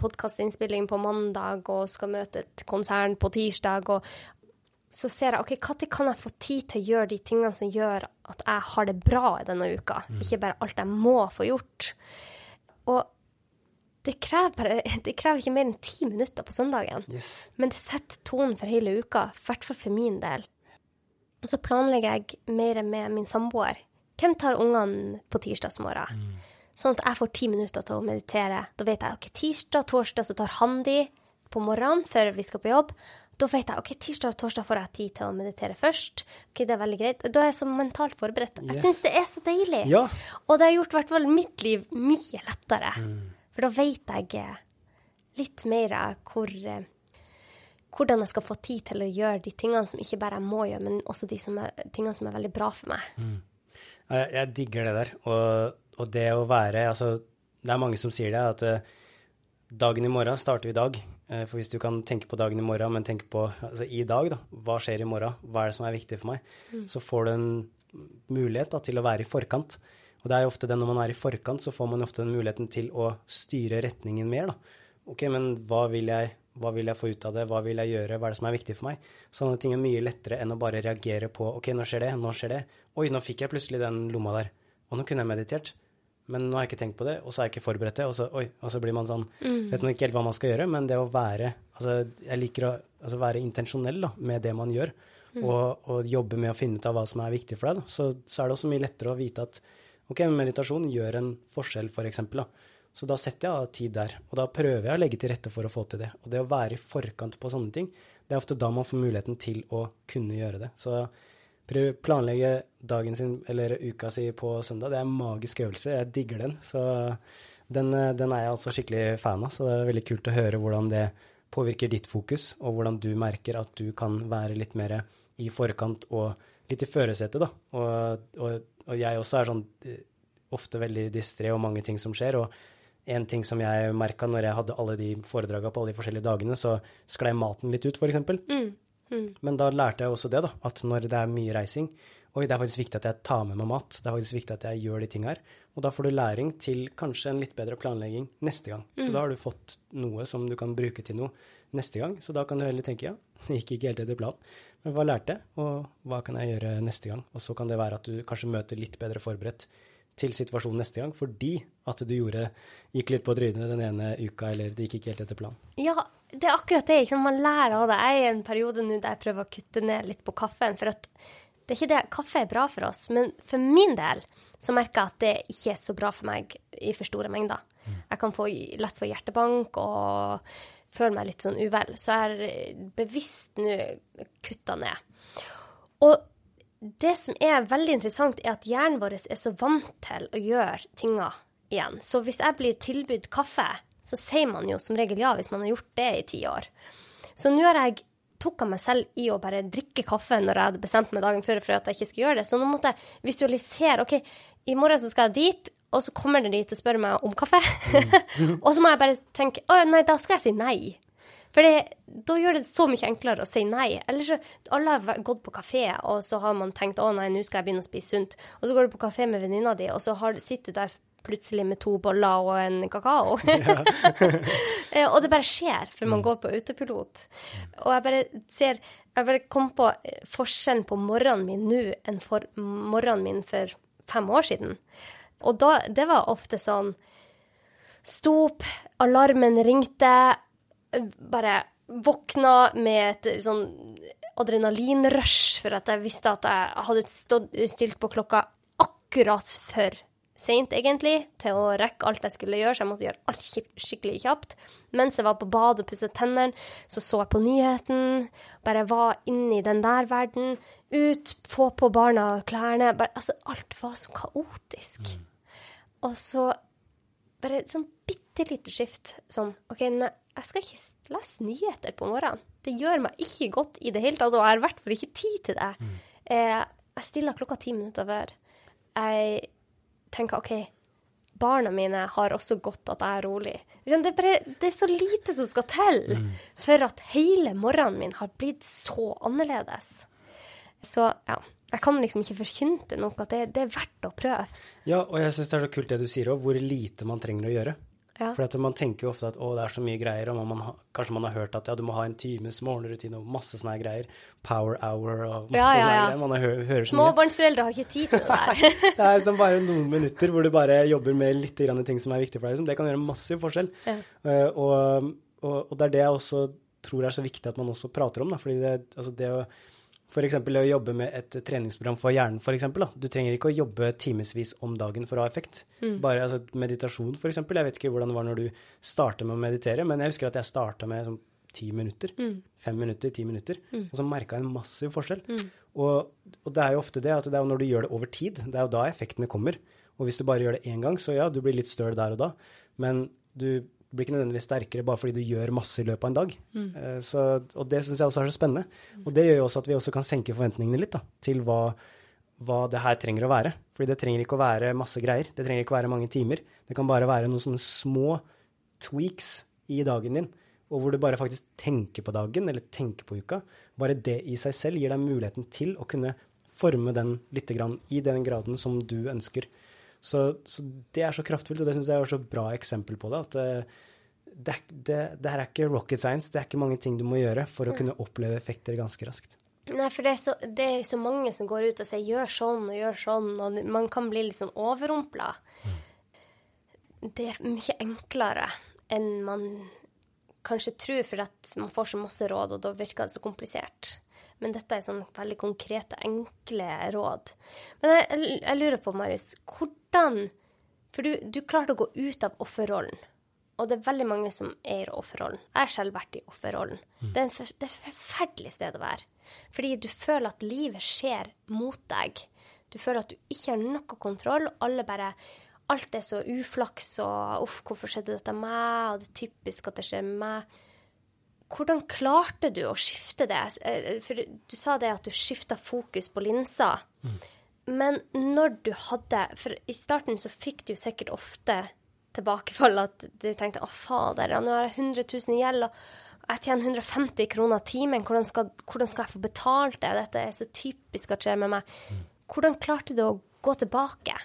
podkastinnspilling på mandag og skal møte et konsern på tirsdag, og så ser jeg ok, når kan jeg få tid til å gjøre de tingene som gjør at jeg har det bra i denne uka, mm. ikke bare alt jeg må få gjort. Og det krever, bare, det krever ikke mer enn ti minutter på søndagen, yes. men det setter tonen for hele uka, i hvert fall for min del. Og så planlegger jeg mer med min samboer hvem tar ungene på tirsdagsmorgen? Mm. Sånn at jeg får ti minutter til å meditere. Da vet jeg ok, tirsdag, torsdag så tar han de på morgenen før vi skal på jobb. Da vet jeg ok, tirsdag og torsdag får jeg tid til å meditere først. Ok, Det er veldig greit. Da er jeg så mentalt forberedt. Yes. Jeg syns det er så deilig. Ja. Og det har gjort i hvert fall mitt liv mye lettere. Mm. For da vet jeg litt mer hvor eh, hvordan jeg skal få tid til å gjøre de tingene som ikke bare jeg må gjøre, men også de som er, tingene som er veldig bra for meg. Mm. Jeg digger det der. Og, og, det å være Altså, det er mange som sier det, at uh, dagen i morgen starter i dag. Uh, for hvis du kan tenke på dagen i morgen, men tenke på altså, i dag, da. Hva skjer i morgen? Hva er det som er viktig for meg? Mm. Så får du en mulighet da, til å være i forkant. Og det er jo ofte det når man er i forkant, så får man ofte den muligheten til å styre retningen mer, da. OK, men hva vil jeg hva vil jeg få ut av det? Hva vil jeg gjøre? Hva er det som er viktig for meg? Sånne ting er mye lettere enn å bare reagere på OK, nå skjer det, nå skjer det. Oi, nå fikk jeg plutselig den lomma der. Og nå kunne jeg meditert. Men nå har jeg ikke tenkt på det, og så har jeg ikke forberedt det. Og så, oi, og så blir man sånn mm. Vet man ikke helt hva man skal gjøre, men det å være Altså, jeg liker å altså være intensjonell da, med det man gjør, og, og, jobbe med å finne ut av hva som er viktig for deg, så, så, er det også mye lettere å vite at ok, meditasjon gjør en forskjell, for eksempel, da. Så da setter jeg av tid der, og da prøver jeg å legge til rette for å få til det. Og det å være i forkant på sånne ting, det er ofte da man får muligheten til å kunne gjøre det. Så planlegge dagen sin eller uka si på søndag, det er en magisk øvelse. Jeg digger den. Så den, den er jeg altså skikkelig fan av. Så det er veldig kult å høre hvordan det påvirker ditt fokus, og hvordan du merker at du kan være litt mer i forkant og litt i førersetet, da. Og, og, og, jeg også er sånn eh, ofte veldig distré og mange ting som skjer. Og en ting som jeg merka når jeg hadde alle de foredraga på alle de forskjellige dagene, så sklei maten litt ut, f.eks. Mm. Mm. Men da lærte jeg også det, da, at når det er mye reising Oi, det er faktisk viktig at jeg tar med meg mat. Det er faktisk viktig at jeg gjør de tinga her. Og da får du læring til kanskje en litt bedre planlegging neste gang. Mm. Så da har du fått noe som du kan bruke til noe neste gang. Så da kan du heller tenke ja, [laughs] det gikk ikke helt etter planen. Men hva lærte jeg, og hva kan jeg gjøre neste gang? Og så kan det være at du kanskje møter litt bedre forberedt til situasjonen neste gang, fordi at du gjorde, gikk litt på trynet den ene uka, eller det gikk ikke helt etter planen. Ja, det er akkurat det. Ikke? Man lærer av det. Jeg er i en periode nå der jeg prøver å kutte ned litt på kaffen. For at det er ikke det, kaffe er bra for oss, men for min del så merker jeg at det ikke er så bra for meg i for store mengder. Mm. Jeg kan få, lett få hjertebank og føle meg litt sånn uvel. Så jeg har bevisst nå kutta ned. Og det som er veldig interessant, er at hjernen vår er så vant til å gjøre tinga igjen. Så hvis jeg blir tilbudt kaffe, så sier man jo som regel ja hvis man har gjort det i ti år. Så nå har jeg tok av meg selv i å bare drikke kaffe når jeg hadde bestemt meg dagen før for at jeg ikke skulle gjøre det. Så nå måtte jeg visualisere. OK, i morgen så skal jeg dit, og så kommer de dit og spør meg om kaffe. Mm. [laughs] og så må jeg bare tenke å nei, da skal jeg si nei. For da gjør det så mye enklere å si nei. Eller så Alle har gått på kafé, og så har man tenkt å nei, nå skal jeg begynne å spise sunt. Og så går du på kafé med venninna di, og så har, sitter du der plutselig med to boller og en kakao. [laughs] Eh, og det bare skjer, for man mm. går på autopilot. Og jeg bare ser Jeg bare kom på eh, forskjellen på morgenen min nå enn for morgenen min for fem år siden. Og da, det var ofte sånn Sto opp, alarmen ringte, bare våkna med et sånn adrenalinrush for at jeg visste at jeg hadde stått, stilt på klokka akkurat for seint, egentlig, til å rekke alt jeg skulle gjøre, så jeg måtte gjøre alt skikkelig kjapt. Mens jeg var på badet og pusset tennene, så så jeg på nyheten. Bare var inne i den der verden. Ut, få på barna klærne. Bare, altså, alt var så kaotisk. Mm. Og så bare et sånn bitte lite skift. Sånn OK, nei, jeg skal ikke lese nyheter på morgenen. Det gjør meg ikke godt i det hele tatt, og jeg har i hvert fall ikke tid til det. Mm. Eh, jeg stiller klokka ti minutter før. Jeg tenker OK, barna mine har også godt at jeg er rolig. Det er, bare, det er så lite som skal til mm. for at hele morgenen min har blitt så annerledes. Så ja. Jeg kan liksom ikke forkynte noe. det, det, er verdt å prøve. Ja, og jeg syns det er så kult det du sier òg, hvor lite man trenger å gjøre. Ja. For man tenker jo ofte at å, det er så mye greier, og man, man, kanskje man har hørt at ja, du må ha en times morgenrutine og masse sånne greier. Power hour og masse ja, ja, ja. greier. Man har, hører Småbarnsforeldre har ikke tid til det der. [laughs] det er liksom bare noen minutter hvor du bare jobber med litt ting som er viktig for deg. Liksom. Det kan gjøre massiv forskjell. Ja. Uh, og, og, og, det er det jeg også tror er så viktig at man også prater om. Da, fordi det, altså det å F.eks. å jobbe med et treningsprogram for hjernen, For eksempel, da. Du trenger ikke å jobbe timevis om dagen for å ha effekt. Mm. Bare altså, meditasjon, f.eks. Jeg vet ikke hvordan det var når du starta med å meditere, men jeg husker at jeg starta med sånn ti minutter. Mm. Fem minutter, ti minutter. Mm. Og så merka jeg en massiv forskjell. Mm. Og, og, det er jo ofte det at det er når du gjør det over tid, det er jo da effektene kommer. Og hvis du bare gjør det én gang, så ja, du blir litt støl der og da, men du du blir ikke nødvendigvis sterkere bare fordi du gjør masse i løpet av en dag. Mm. Uh, så, og det syns jeg også er så spennende. Mm. Og det gjør jo også at vi også kan senke forventningene litt da, til hva, hva, det her trenger å være. Fordi det trenger ikke å være masse greier. Det trenger ikke å være mange timer. Det kan bare være noen sånne små tweaks i dagen din, og hvor du bare faktisk tenker på dagen eller tenker på uka. Bare det i seg selv gir deg muligheten til å kunne forme den lite grann i den graden som du ønsker. Så, så, det er så kraftfullt, og det syns jeg er så bra eksempel på det. At eh, det, det, det, her er ikke rocket science. Det er ikke mange ting du må gjøre for å kunne oppleve effekter ganske raskt. Nei, for det er, så, det er så mange som går ut og sier 'gjør sånn og gjør sånn', og man kan bli litt sånn overrumpla. Mm. Det er mye enklere enn man kanskje tror, for at man får så masse råd, og da virker det så komplisert. Men dette er sånn veldig konkrete, enkle råd. Men jeg, jeg lurer på, Marius, hvordan For du, du klarte å gå ut av offerrollen. Og det er veldig mange som er i offerrollen. Jeg har selv vært i offerrollen. Mm. Det, er det er et forferdelig sted å være. Fordi du føler at livet skjer mot deg. Du føler at du ikke har noe kontroll, og alle bare Alt er så uflaks, og uff, hvorfor skjedde dette med meg, og det er typisk at det skjer med meg. Hvordan klarte du å skifte det? Eh, for du sa det at du skifta fokus på linsa. Mm. Men når du hadde For i starten så fikk du sikkert ofte tilbakefall at du tenkte å fader, nå har jeg 100 000 i gjeld, og jeg tjener 150 kroner timen, hvordan skal, hvordan skal, jeg få betalt det? Dette er så typisk at skjer med meg. Hvordan klarte du å gå tilbake?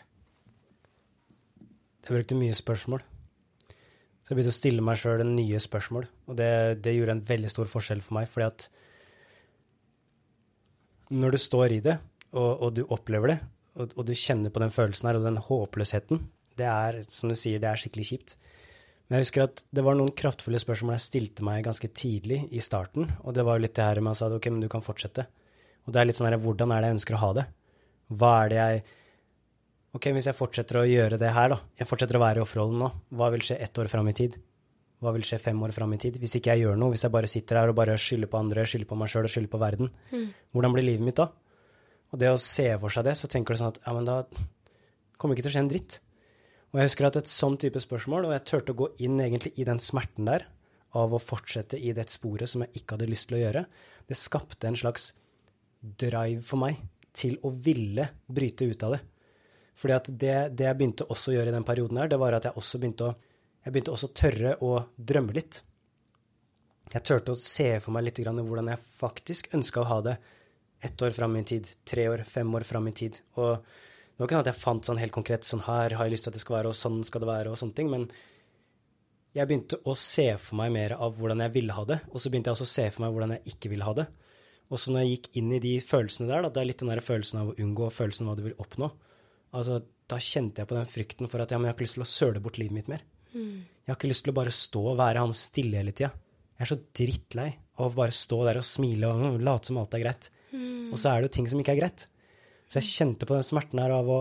Jeg brukte mye spørsmål. Så jeg begynte å stille meg sjøl nye spørsmål, og det, det, gjorde en veldig stor forskjell for meg, fordi at når du står i det, og, og du opplever det, og, og, du kjenner på den følelsen her, og den håpløsheten, det er, som du sier, det er skikkelig kjipt. Men jeg husker at det var noen kraftfulle spørsmål jeg stilte meg ganske tidlig i starten. Og det var jo litt det her med at ok, men du kan fortsette. Og det er litt sånn her, hvordan er det jeg ønsker å ha det? Hva er det jeg Ok, hvis jeg fortsetter å gjøre det her, da. Jeg fortsetter å være i offerrollen nå. Hva vil skje ett år fram i tid? Hva vil skje fem år fram i tid? Hvis ikke jeg gjør noe, hvis jeg bare sitter her og bare skylder på andre, skylder på meg sjøl og skylder på verden, mm. hvordan blir livet mitt da? Og det å se for seg det, så tenker du sånn at ja, men da kommer det ikke til å skje en dritt. Og jeg husker at et sånn type spørsmål, og jeg turte å gå inn egentlig i den smerten der, av å fortsette i det sporet som jeg ikke hadde lyst til å gjøre, det skapte en slags drive for meg til å ville bryte ut av det. Fordi at det, det jeg begynte også å gjøre i den perioden her, det var at jeg også begynte å jeg begynte også å tørre å drømme litt. Jeg turte å se for meg litt hvordan jeg faktisk ønska å ha det ett år fram i tid, tre år, fem år fram i tid. Og det var ikke sånn at jeg fant sånn helt konkret sånn her har jeg lyst til at det skal være, og sånn skal det være, og sånne ting. Men jeg begynte å se for meg mer av hvordan jeg ville ha det, og så begynte jeg også å se for meg hvordan jeg ikke ville ha det. Og så når jeg gikk inn i de følelsene der, da, det er litt den der følelsen av å unngå, følelsen av hva du vil oppnå, altså da kjente jeg på den frykten for at ja, jeg har ikke lyst til å søle bort livet mitt mer. Mm. Jeg har ikke lyst til å bare stå og være han stille hele tida. Jeg er så drittlei av å bare stå der og smile og late som alt er greit. Mm. Og så er det jo ting som ikke er greit. Så jeg kjente på den smerten her av å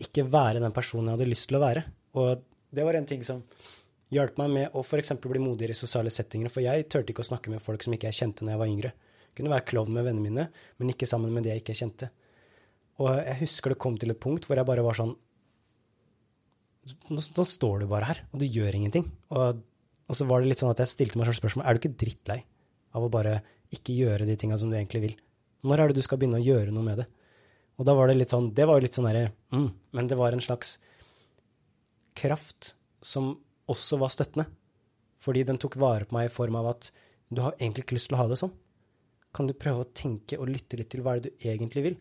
ikke være den personen jeg hadde lyst til å være. Og det var en ting som hjalp meg med å f.eks. bli modigere i sosiale settinger. For jeg turte ikke å snakke med folk som ikke jeg kjente når jeg var yngre. Jeg kunne være klovn med vennene mine, men ikke sammen med de jeg ikke kjente. Og jeg husker det kom til et punkt hvor jeg bare var sånn Nå, nå står du bare her, og du gjør ingenting. Og, og, så var det litt sånn at jeg stilte meg selv spørsmål er du ikke drittlei av å bare ikke gjøre de tinga som du egentlig vil. Når er det du skal begynne å gjøre noe med det? Og da var det litt sånn Det var jo litt sånn derre mm, Men det var en slags kraft som også var støttende. Fordi den tok vare på meg i form av at du har egentlig ikke lyst til å ha det sånn. Kan du prøve å tenke og lytte litt til hva er det du egentlig vil?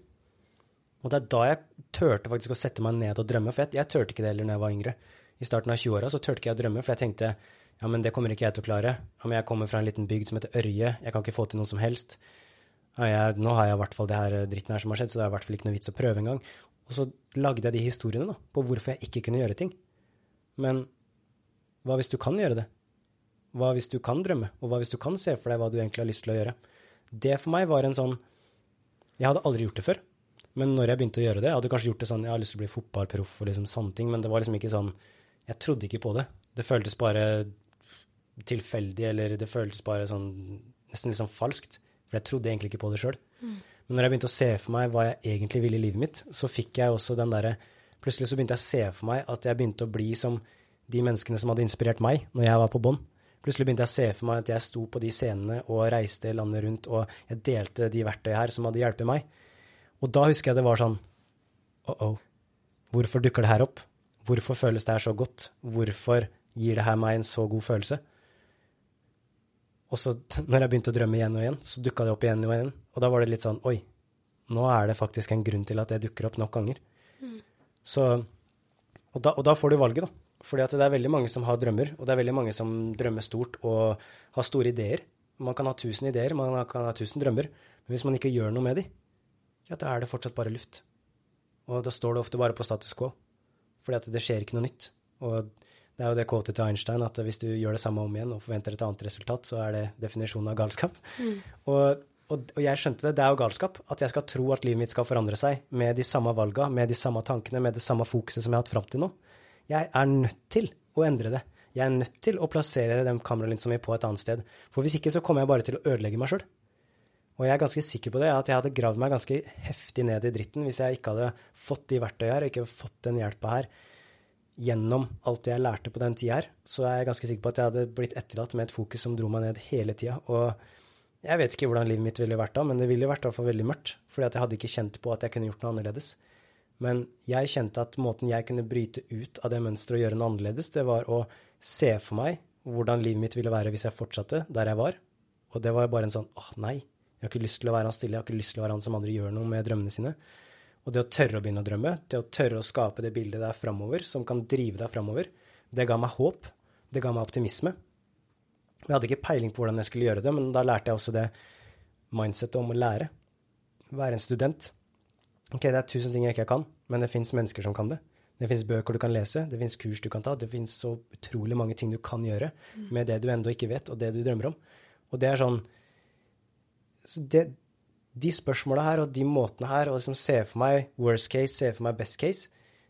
Og det er da jeg turte faktisk å sette meg ned og drømme, for jeg, jeg turte ikke det heller når jeg var yngre. I starten av 20-åra så turte ikke jeg å drømme, for jeg tenkte ja, men det kommer ikke jeg til å klare. Om jeg kommer fra en liten bygd som heter Ørje, jeg kan ikke få til noe som helst. Ja, jeg, nå har jeg i hvert fall det her dritten her som har skjedd, så det er i hvert fall ikke noe vits å prøve engang. Og så lagde jeg de historiene da, på hvorfor jeg ikke kunne gjøre ting. Men hva hvis du kan gjøre det? Hva hvis du kan drømme? Og hva hvis du kan se for deg hva du egentlig har lyst til å gjøre? Det for meg var en sånn Jeg hadde aldri gjort det før. Men når jeg begynte å gjøre det Jeg hadde kanskje gjort det sånn Jeg har lyst til å bli fotballproff og liksom sånne ting, men det var liksom ikke sånn Jeg trodde ikke på det. Det føltes bare tilfeldig, eller det føltes bare sånn Nesten litt sånn falskt. For jeg trodde egentlig ikke på det sjøl. Mm. Men når jeg begynte å se for meg hva jeg egentlig ville i livet mitt, så fikk jeg også den derre Plutselig så begynte jeg å se for meg at jeg begynte å bli som de menneskene som hadde inspirert meg når jeg var på bånn. Plutselig begynte jeg å se for meg at jeg sto på de scenene og reiste landet rundt, og jeg delte de verktøyene her som hadde hjulpet meg. Og da husker jeg det var sånn oh-oh, hvorfor dukker det her opp? Hvorfor føles det her så godt? Hvorfor gir det her meg en så god følelse? Og så, [laughs] når jeg begynte å drømme igjen og igjen, så dukka det opp igjen og igjen. Og da var det litt sånn Oi, nå er det faktisk en grunn til at det dukker opp nok ganger. Mm. Så og da, og da, får du valget, da. Fordi at det er veldig mange som har drømmer, og det er veldig mange som drømmer stort og har store ideer. Man kan ha tusen ideer, man kan ha tusen drømmer, men hvis man ikke gjør noe med dem, ja, da er det fortsatt bare luft. Og da står det ofte bare på status quo, fordi at det skjer ikke noe nytt. Og Det er jo det kåte til Einstein, at hvis du gjør det samme om igjen og forventer et annet resultat, så er det definisjonen av galskap. Mm. Og, og, og, jeg skjønte det. Det er jo galskap at jeg skal tro at livet mitt skal forandre seg med de samme valga, med de samme tankene, med det samme fokuset som jeg har hatt fram til nå. Jeg er nødt til å endre det. Jeg er nødt til å plassere den kameralinsa mi på et annet sted. For hvis ikke så kommer jeg bare til å ødelegge meg sjøl. Og jeg er ganske sikker på det, at jeg hadde gravd meg ganske heftig ned i dritten hvis jeg ikke hadde fått de verktøyene her, og ikke fått den hjelpa her gjennom alt jeg lærte på den tida her. Så er jeg ganske sikker på at jeg hadde blitt etterlatt med et fokus som dro meg ned hele tida. Og jeg vet ikke hvordan livet mitt ville vært da, men det ville vært i hvert fall veldig mørkt. Fordi at jeg hadde ikke kjent på at jeg kunne gjort noe annerledes. Men jeg kjente at måten jeg kunne bryte ut av det mønsteret og gjøre noe annerledes, det var å se for meg hvordan livet mitt ville være hvis jeg fortsatte der jeg var. Og det var bare en sånn åh, nei, jeg har ikke lyst til å være han stille, jeg har ikke lyst til å være han som andre gjør noe med drømmene sine. Og det å tørre å begynne å drømme, det å tørre å skape det bildet der framover, som kan drive deg framover, det ga meg håp. Det ga meg optimisme. Jeg hadde ikke peiling på hvordan jeg skulle gjøre det, men da lærte jeg også det mindsettet om å lære. Være en student. Ok, det er tusen ting jeg ikke kan, men det fins mennesker som kan det. Det fins bøker du kan lese, det fins kurs du kan ta, det fins så utrolig mange ting du kan gjøre med det du ennå ikke vet, og det du drømmer om. Og det er sånn det, de spørsmåla her og de måtene her, og liksom se for meg worst case, se for meg best case,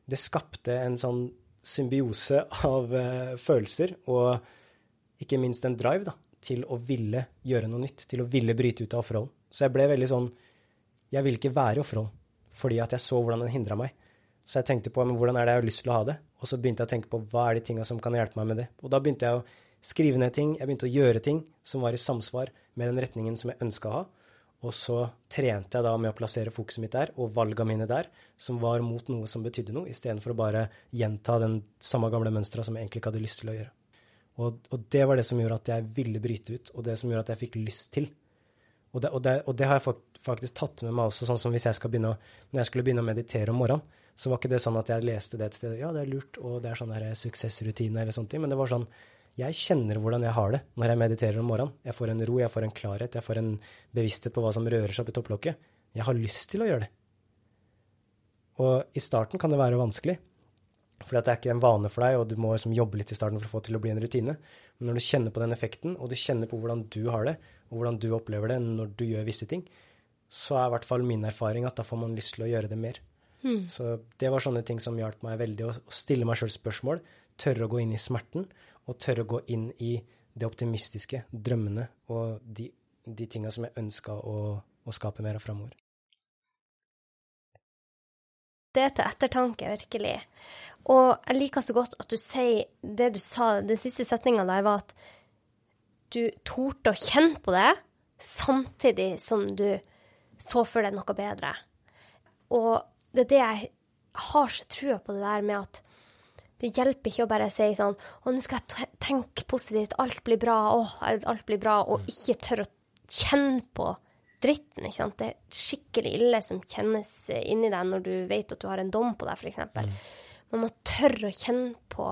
det skapte en sånn symbiose av uh, følelser og ikke minst en drive da, til å ville gjøre noe nytt, til å ville bryte ut av offerrollen. Så jeg ble veldig sånn Jeg ville ikke være i offerrollen fordi at jeg så hvordan den hindra meg. Så jeg tenkte på men hvordan er det jeg har lyst til å ha det, og så begynte jeg å tenke på hva er de tinga som kan hjelpe meg med det. Og da begynte jeg å skrive ned ting, jeg begynte å gjøre ting som var i samsvar med den retningen som jeg ønska å ha. Og så trente jeg da med å plassere fokuset mitt der, og valga mine der, som var mot noe som betydde noe, istedenfor å bare gjenta den samme gamle mønstra som jeg egentlig ikke hadde lyst til å gjøre. Og, og, det var det som gjorde at jeg ville bryte ut, og det som gjorde at jeg fikk lyst til. Og det, og det, og det har jeg faktisk tatt med meg også, sånn som hvis jeg skal begynne å, når jeg skulle begynne å meditere om morgenen, så var ikke det sånn at jeg leste det et sted Ja, det er lurt, og det er sånn suksessrutine eller sånne ting, men det var sånn jeg kjenner hvordan jeg har det når jeg mediterer om morgenen. Jeg får en ro, jeg får en klarhet, jeg får en bevissthet på hva som rører seg opp i topplokket. Jeg har lyst til å gjøre det. Og i starten kan det være vanskelig, for det er ikke en vane for deg, og du må liksom jobbe litt i starten for å få til å bli en rutine. Men når du kjenner på den effekten, og du kjenner på hvordan du har det, og hvordan du opplever det når du gjør visse ting, så er i hvert fall min erfaring at da får man lyst til å gjøre det mer. Mm. Så det var sånne ting som hjalp meg veldig, å stille meg sjøl spørsmål, tørre å gå inn i smerten, og tørre å gå inn i det optimistiske, drømmene og de, de tinga som jeg ønska å, å, skape mer av framover. Det er til ettertanke, virkelig. Og jeg liker så godt at du sier det du sa, den siste setninga der var at du torde å kjenne på det, samtidig som du så for deg noe bedre. Og det er det jeg har så trua på det der med at det hjelper ikke å bare si sånn Å, nå skal jeg tenke positivt, alt blir bra, å, alt blir bra, og mm. ikke tørre å kjenne på dritten. ikke sant? Det er skikkelig ille som kjennes inni deg når du vet at du har en dom på deg, f.eks. Mm. Man må tørre å kjenne på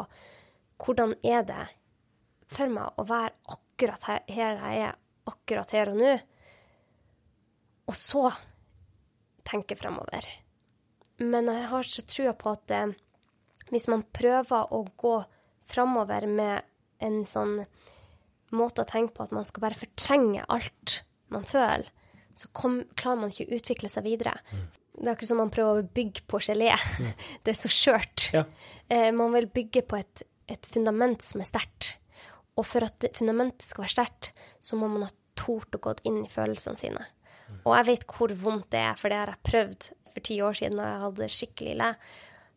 hvordan er det for meg å være akkurat her, her jeg er, akkurat her og nå, og så tenke fremover. Men jeg har så trua på at eh, hvis man prøver å gå framover med en sånn måte å tenke på at man skal bare fortrenge alt man føler, så kom, klarer man ikke å utvikle seg videre. Mm. Det er akkurat som man prøver å bygge på gelé. Mm. [laughs] Det er så skjørt. Ja. Eh, man vil bygge på et, et fundament som er sterkt. Og for at fundamentet skal være sterkt, så må man ha tort å gå inn i følelsene sine. Mm. Og jeg vet hvor vondt det er, for det har jeg prøvd for ti år siden da jeg hadde skikkelig ille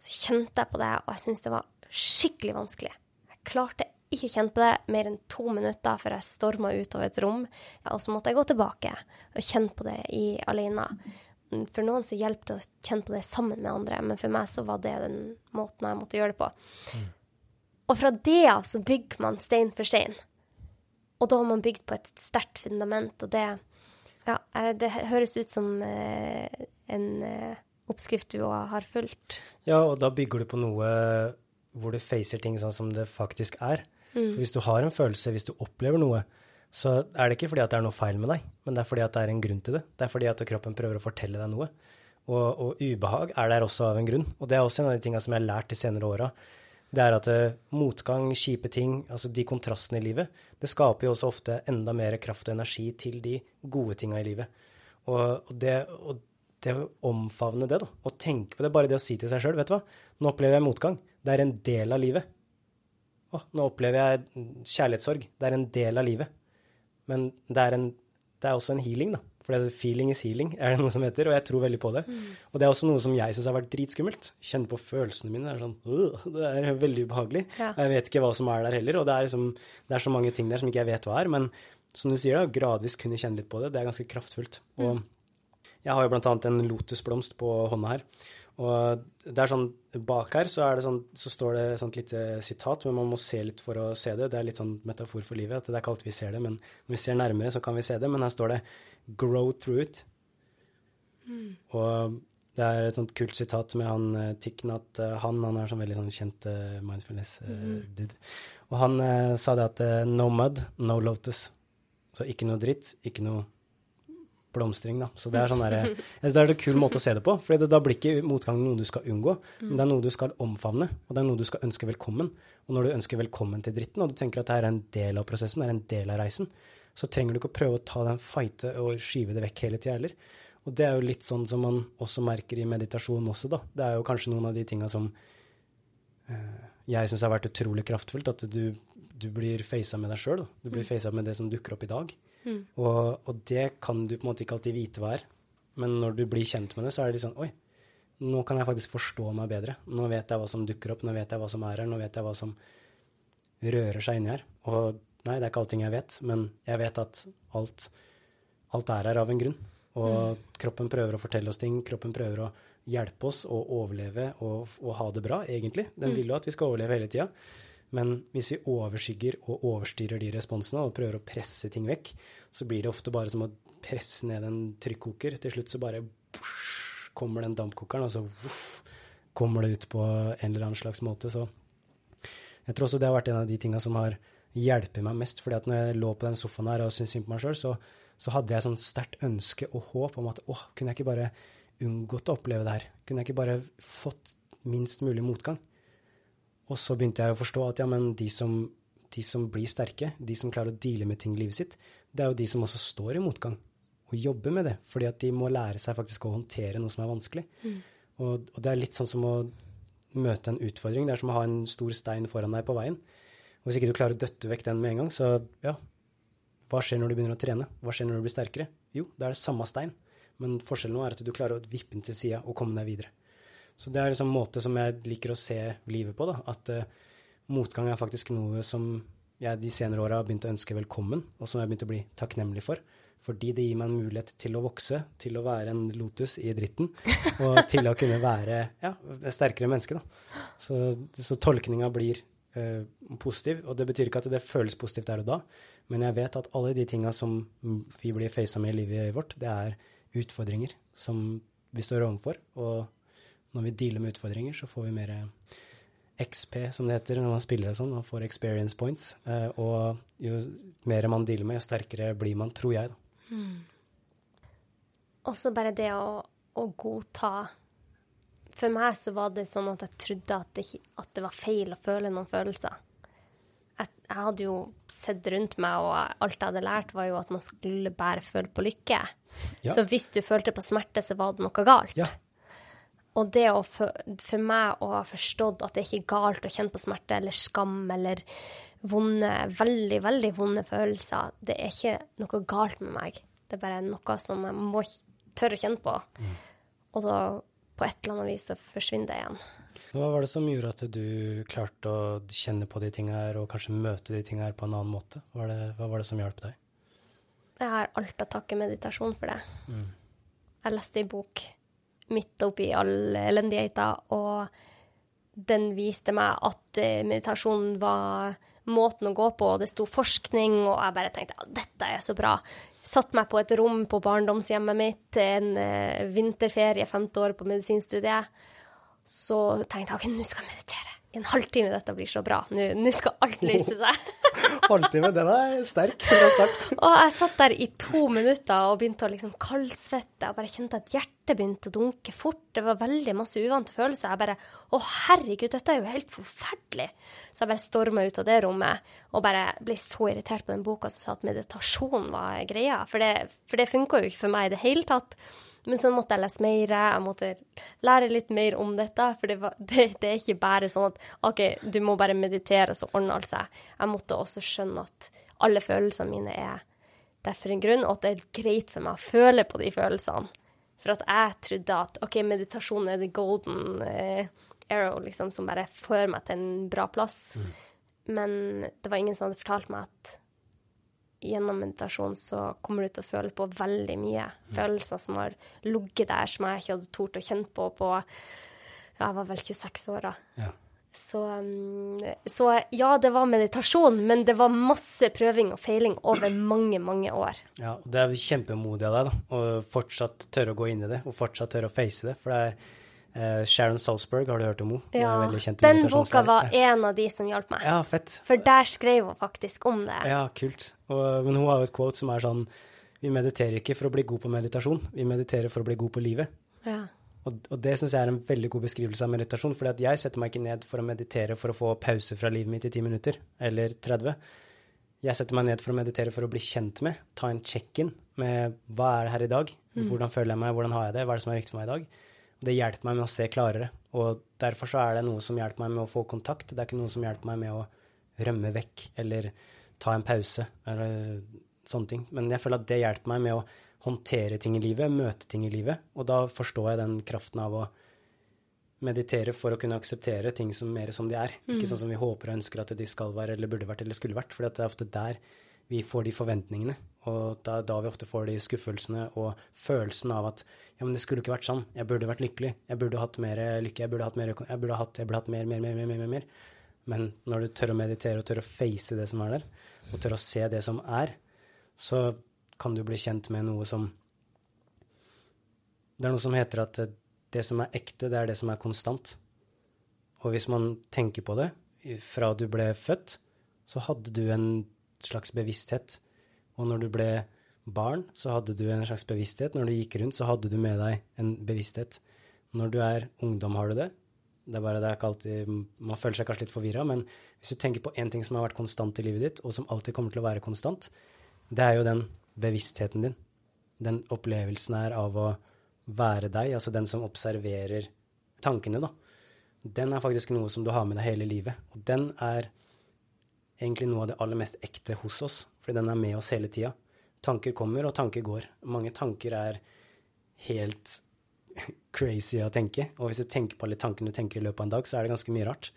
så kjente jeg på det, og jeg syntes det var skikkelig vanskelig. Jeg klarte ikke å kjenne på det mer enn to minutter før jeg storma ut av et rom. Og så måtte jeg gå tilbake og kjenne på det i alene. For noen så hjelper det å kjenne på det sammen med andre, men for meg så var det den måten jeg måtte gjøre det på. Mm. Og fra det av så bygger man stein for stein. Og da har man bygd på et sterkt fundament, og det Ja, det høres ut som eh, en eh, oppskrift du har fulgt. Ja, og da bygger du på noe hvor du facer ting sånn som det faktisk er. Mm. hvis du har en følelse, hvis du opplever noe, så er det ikke fordi at det er noe feil med deg, men det er fordi at det er en grunn til det. Det er fordi at kroppen prøver å fortelle deg noe. Og, og ubehag er der også av en grunn. Og det er også en av de tinga som jeg har lært de senere åra. det er at eh, motgang, kjipe ting, altså de kontrastene i livet, det skaper jo også ofte enda mer kraft og energi til de gode tinga i livet. Og, og, det, og det å omfavne det, da, og tenke på det, bare det å si til seg sjøl, vet du hva, nå opplever jeg motgang. Det er en del av livet. Å, nå opplever jeg kjærlighetssorg. Det er en del av livet. Men det er, en, det er også en healing, da. For det er feeling is healing, er det noe som heter, og jeg tror veldig på det. Mm. Og det er også noe som jeg syns har vært dritskummelt. Kjenne på følelsene mine. Det er sånn, det er veldig ubehagelig. Ja. Jeg vet ikke hva som er der heller, og det er, liksom, det er, så mange ting der som ikke jeg vet hva er. Men som du sier, da, gradvis kunne kjenne litt på det. Det er ganske kraftfullt. Og mm. Jeg har jo blant annet en lotusblomst på hånda her. Og det er sånn, Bak her så, sånn, så står det et sånt lite sitat, men man må se litt for å se det. Det er litt sånn metafor for livet. at Det er ikke alltid vi ser det, men når vi ser nærmere, så kan vi se det. Men her står det 'grow through it'. Mm. Og det er et sånt kult sitat med han uh, Thich uh, Han han er sånn veldig sånn kjent uh, mindfulness-dude. Mm. Og han sa det at 'no mud, no lotus'. Så ikke noe dritt, ikke noe blomstring, da. Så det er sånn der, jeg [laughs] det er en kul måte å se det på. For da blir ikke motgang noe du skal unngå, men det er noe du skal omfavne. Og det er noe du skal ønske velkommen. Og når du ønsker velkommen til dritten, og du tenker at det er en del av prosessen, det er en del av reisen, så trenger du ikke å prøve å ta den fighte og skyve det vekk hele tida heller. Og det er jo litt sånn som man også merker i meditasjon også, da. Det er jo kanskje noen av de tinga som eh, jeg syns har vært utrolig kraftfullt. At du, du blir facet med deg sjøl. Du blir facet med det som dukker opp i dag. Mm. Og, og, det kan du på en måte ikke alltid vite hva er. Men når du blir kjent med det, så er det litt sånn Oi, nå kan jeg faktisk forstå meg bedre. Nå vet jeg hva som dukker opp, nå vet jeg hva som er her, nå vet jeg hva som rører seg inni her. Og nei, det er ikke allting jeg vet, men jeg vet at alt, alt er her av en grunn. Og mm. kroppen prøver å fortelle oss ting, kroppen prøver å hjelpe oss å overleve og, og ha det bra, egentlig. Den mm. vil jo at vi skal overleve hele tida. Men hvis vi overskygger og overstyrer de responsene og prøver å presse ting vekk, så blir det ofte bare som å presse ned en trykkoker. Til slutt så bare bush, kommer den dampkokeren, og så vuff, kommer det ut på en eller annen slags måte. Så jeg tror også det har vært en av de tinga som har hjulpet meg mest. fordi at når jeg lå på den sofaen her og syntes synd på meg sjøl, så, så, hadde jeg sånn sterkt ønske og håp om at åh, kunne jeg ikke bare unngått å oppleve det her? Kunne jeg ikke bare fått minst mulig motgang? Og så begynte jeg å forstå at ja, men de som, de som blir sterke, de som klarer å deale med ting i livet sitt, det er jo de som også står i motgang og jobber med det. Fordi at de må lære seg faktisk å håndtere noe som er vanskelig. Mm. Og, og, det er litt sånn som å møte en utfordring. Det er som å ha en stor stein foran deg på veien. Og hvis ikke du klarer å døtte vekk den med en gang, så ja, hva skjer når du begynner å trene? Hva skjer når du blir sterkere? Jo, det er det samme stein. Men forskjellen nå er at du klarer å vippe den til sida og komme deg videre. Så det er liksom en måte som jeg liker å se livet på. da, At uh, motgang er faktisk noe som jeg de senere åra har begynt å ønske velkommen, og som jeg har begynt å bli takknemlig for. Fordi det gir meg en mulighet til å vokse, til å være en lotus i dritten, og [laughs] til å kunne være ja, et sterkere menneske. da. Så, så tolkninga blir uh, positiv, og det betyr ikke at det føles positivt der og da, men jeg vet at alle de tinga som vi blir faca med i livet vårt, det er utfordringer som vi står overfor. og når vi dealer med utfordringer, så får vi mer XP, som det heter når man spiller og sånn, Man får experience points. Uh, og jo mer man dealer med, jo sterkere blir man, tror jeg, da. Mm. Også bare det å, å, godta For meg så var det sånn at jeg trodde at det, at det var feil å føle noen følelser. Jeg, jeg, hadde jo sett rundt meg, og alt jeg hadde lært, var jo at man skulle bare føle på lykke. Ja. Så hvis du følte på smerte, så var det noe galt. Ja. Og det å for, for, meg å ha forstått at det ikke er galt å kjenne på smerte eller skam eller vonde, veldig, veldig vonde følelser, det er ikke noe galt med meg. Det er bare noe som jeg må tørre å kjenne på. Mm. Og så på et eller annet vis så forsvinner det igjen. Hva var det som gjorde at du klarte å kjenne på de tingene her, og kanskje møte de tingene her på en annen måte? Hva var det, hva var det som hjalp deg? Jeg har alt å takke meditasjon for det. Mm. Jeg leste ei bok midt oppi all elendigheta, Og den viste meg at meditasjonen meditasjon var måten å gå på, og det sto forskning, og jeg bare tenkte at dette er så bra. Satt meg på et rom på barndomshjemmet mitt en uh, vinterferie, femte år på medisinstudiet. Så tenkte jeg ok, nå skal jeg meditere. I en halvtime dette blir så bra. Nå nå skal alt løse seg. [laughs] Halvtime, den er sterk Den er sterk. Og jeg satt der i to minutter og begynte å liksom kaldsvette. Jeg bare kjente at hjertet begynte å dunke fort. Det var veldig masse uvante følelser. Jeg bare Å, herregud, dette er jo helt forferdelig. Så jeg bare storma ut av det rommet og bare ble så irritert på den boka som sa at meditasjon var greia. For det, for det funka jo ikke for meg i det hele tatt. Men så måtte jeg lese mer, jeg måtte lære litt mer om dette. For det, var, [laughs] det, det, er ikke bare sånn at OK, du må bare meditere, så ordner alt seg. Jeg måtte også skjønne at alle følelsene mine er der for en grunn, og at det er greit for meg å føle på de følelsene. For at jeg trodde at OK, meditasjon er the golden uh, arrow, liksom, som bare fører meg til en bra plass. Mm. Men det var ingen som hadde fortalt meg at gjennom meditasjon så kommer du til å føle på veldig mye mm. følelser som har ligget der, som jeg ikke hadde tort å kjenne på på Jeg var vel 26 år da. Ja. Så, um, så, ja, det var meditasjon, men det var masse prøving og feiling over mange, mange år. Ja, og det er kjempemodig av deg, da, å fortsatt tørre å gå inn i det, og fortsatt tørre å face det. For det er Uh, Sharon Salzberg, har du hørt om henne? Ja, den boka var en av de som hjalp meg. Ja, fett. For der skrev hun faktisk om det. Ja, kult. Og, men hun har jo et quote som er sånn Vi mediterer ikke for å bli god på meditasjon, vi mediterer for å bli god på livet. Ja. Og, og det syns jeg er en veldig god beskrivelse av meditasjon. For jeg setter meg ikke ned for å meditere for å få pause fra livet mitt i 10 minutter, eller 30. Jeg setter meg ned for å meditere for å bli kjent med, ta en check-in med hva er det her i dag, mm. hvordan føler jeg meg, hvordan har jeg det, hva er det som er viktig for meg i dag det hjelper meg med å se klarere. Og derfor så er det noe som hjelper meg med å få kontakt. Det er ikke noe som hjelper meg med å rømme vekk eller ta en pause eller sånne ting. Men jeg føler at det hjelper meg med å håndtere ting i livet, møte ting i livet. Og da forstår jeg den kraften av å meditere for å kunne akseptere ting som mer som de er. Mm. Ikke sånn som vi håper og ønsker at de skal være eller burde vært eller skulle vært. For det er ofte der vi får de forventningene. Og da, da vi ofte får de skuffelsene og følelsen av at ja, men det skulle ikke vært sånn. Jeg burde vært lykkelig. Jeg burde hatt mer lykke. Jeg burde hatt mer, jeg burde hatt, jeg burde hatt mer, mer, mer, mer, mer, mer. Men når du tør å meditere og tør å face det som er der, og tør å se det som er, så kan du bli kjent med noe som Det er noe som heter at det som er ekte, det er det som er konstant. Og hvis man tenker på det, fra du ble født, så hadde du en slags bevissthet. Og når du ble barn, så hadde du en slags bevissthet. Når du gikk rundt, så hadde du med deg en bevissthet. Når du er ungdom, har du det. Det er bare det er ikke alltid Man føler seg kanskje litt forvirra, men hvis du tenker på én ting som har vært konstant i livet ditt, og som alltid kommer til å være konstant, det er jo den bevisstheten din. Den opplevelsen her av å være deg, altså den som observerer tankene, da. Den er faktisk noe som du har med deg hele livet. Og den er egentlig noe av det aller mest ekte hos oss, fordi den er med oss hele tida. Tanker kommer, og tanker går. Mange tanker er helt [laughs] crazy å tenke. Og hvis du tenker på alle tankene du tenker i løpet av en dag, så er det ganske mye rart.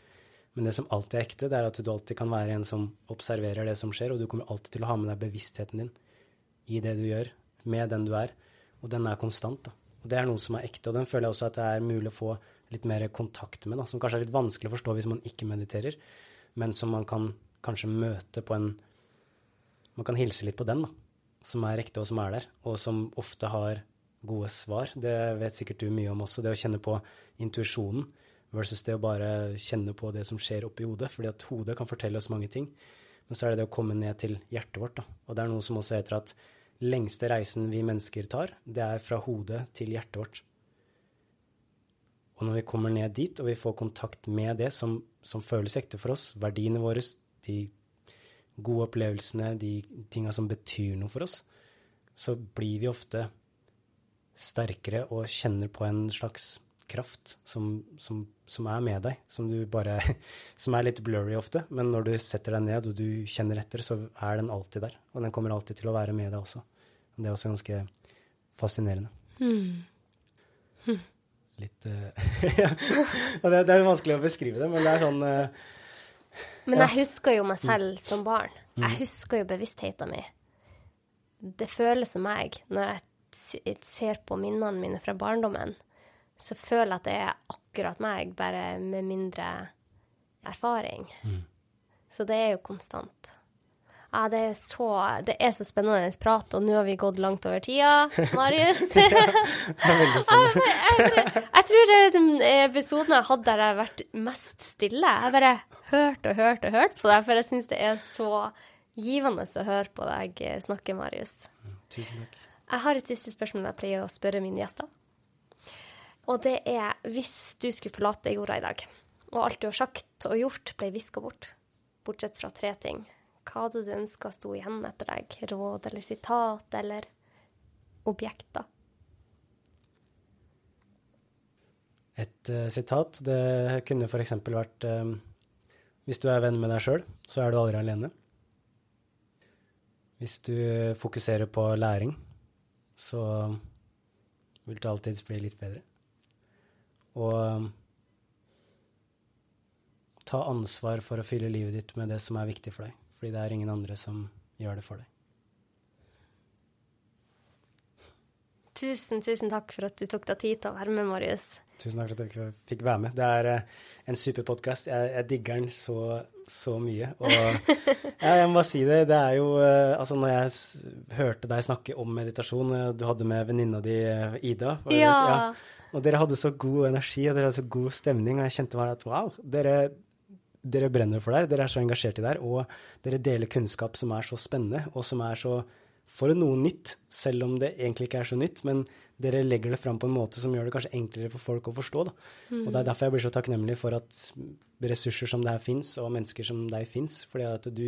Men det som alltid er ekte, det er at du alltid kan være en som observerer det som skjer, og du kommer alltid til å ha med deg bevisstheten din i det du gjør, med den du er. Og den er konstant. da. Og det er noe som er ekte, og den føler jeg også at det er mulig å få litt mer kontakt med, da, som kanskje er litt vanskelig å forstå hvis man ikke mediterer, men som man kan kanskje møte på en Man kan hilse litt på den, da. Som er ekte, og som er der. Og som ofte har gode svar. Det vet sikkert du mye om også. Det å kjenne på intuisjonen versus det å bare kjenne på det som skjer oppi hodet. Fordi at hodet kan fortelle oss mange ting. Men så er det det å komme ned til hjertet vårt. Da. Og det er noe som også heter at lengste reisen vi mennesker tar, det er fra hodet til hjertet vårt. Og når vi kommer ned dit, og vi får kontakt med det som, som føles ekte for oss, verdiene våre, de gode opplevelsene, de tinga som betyr noe for oss, så blir vi ofte sterkere og kjenner på en slags kraft som, som, som er med deg, som, bare, [laughs] som er litt blurry ofte. Men når du setter deg ned og du kjenner etter, så er den alltid der. Og den kommer alltid til å være med deg også. Det er også ganske fascinerende. Hmm. Hmm. Litt uh, [laughs] ja. det, det, er vanskelig å beskrive det, men det er sånn uh, men jeg husker jo meg selv som barn. Jeg mm. husker jo bevisstheten min. Det føles som meg når jeg ser på minnene mine fra barndommen. Så føler jeg at det er akkurat meg, bare med mindre erfaring. Mm. Så det er jo konstant. Ja, det er, så, det er så spennende prat, og nå har vi gått langt over tida, [laughs] Marius. det er veldig spennende. jeg, jeg, jeg, tror den episoden jeg hadde der jeg har vært mest stille, jeg bare hørt og hørt og hørt på deg, for jeg syns det er så givende å høre på deg snakke, Marius. Tusen takk. Jeg har et siste spørsmål jeg pleier å spørre mine gjester. Og det er hvis du skulle forlate jorda i dag, og alt du har sagt og gjort, ble viska bort, bortsett fra tre ting hva hadde du ønska sto igjen etter deg? Råd eller sitat eller objekter? Et uh, sitat, det kunne f.eks. vært um, Hvis du er venn med deg sjøl, så er du aldri alene. Hvis du fokuserer på læring, så vil det alltid bli litt bedre. Og um, ta ansvar for å fylle livet ditt med det som er viktig for deg fordi det er ingen andre som gjør det for deg. Tusen, tusen takk for at du tok deg tid til å være med, Marius. Tusen takk for at du fikk være med. Det er uh, en super podkast. Jeg, jeg, digger den så, så mye. Og [laughs] ja, jeg må bare si det. Det er jo uh, Altså, når jeg hørte deg snakke om meditasjon, uh, du hadde med venninna di Ida ja. ja. Og dere hadde så god energi, og dere hadde så god stemning, og jeg kjente bare at wow, dere, dere brenner for det dere er så engasjert i det og dere deler kunnskap som er så spennende, og som er så for noe nytt, selv om det egentlig ikke er så nytt. Men dere legger det fram på en måte som gjør det kanskje enklere for folk å forstå. Da. Mm. Og det er derfor jeg blir så takknemlig for at ressurser som det her fins, og mennesker som deg fins. Fordi at du,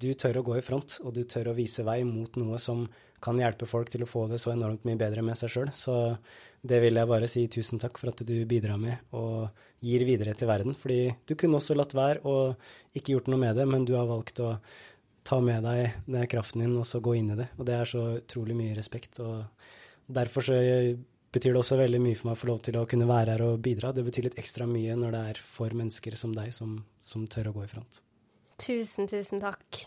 du tør å gå i front, og du tør å vise vei mot noe som kan hjelpe folk til å få det så enormt mye bedre med seg sjøl. Så det vil jeg bare si tusen takk for at du bidrar med og gir videre til verden. Fordi du kunne også latt være og ikke gjort noe med det, men du har valgt å ta med deg den kraften din og så gå inn i det. Og det er så utrolig mye respekt. Og derfor så betyr det også veldig mye for meg å få lov til å kunne være her og bidra. Det betyr litt ekstra mye når det er for mennesker som deg som, som tør å gå i front. Tusen, tusen takk.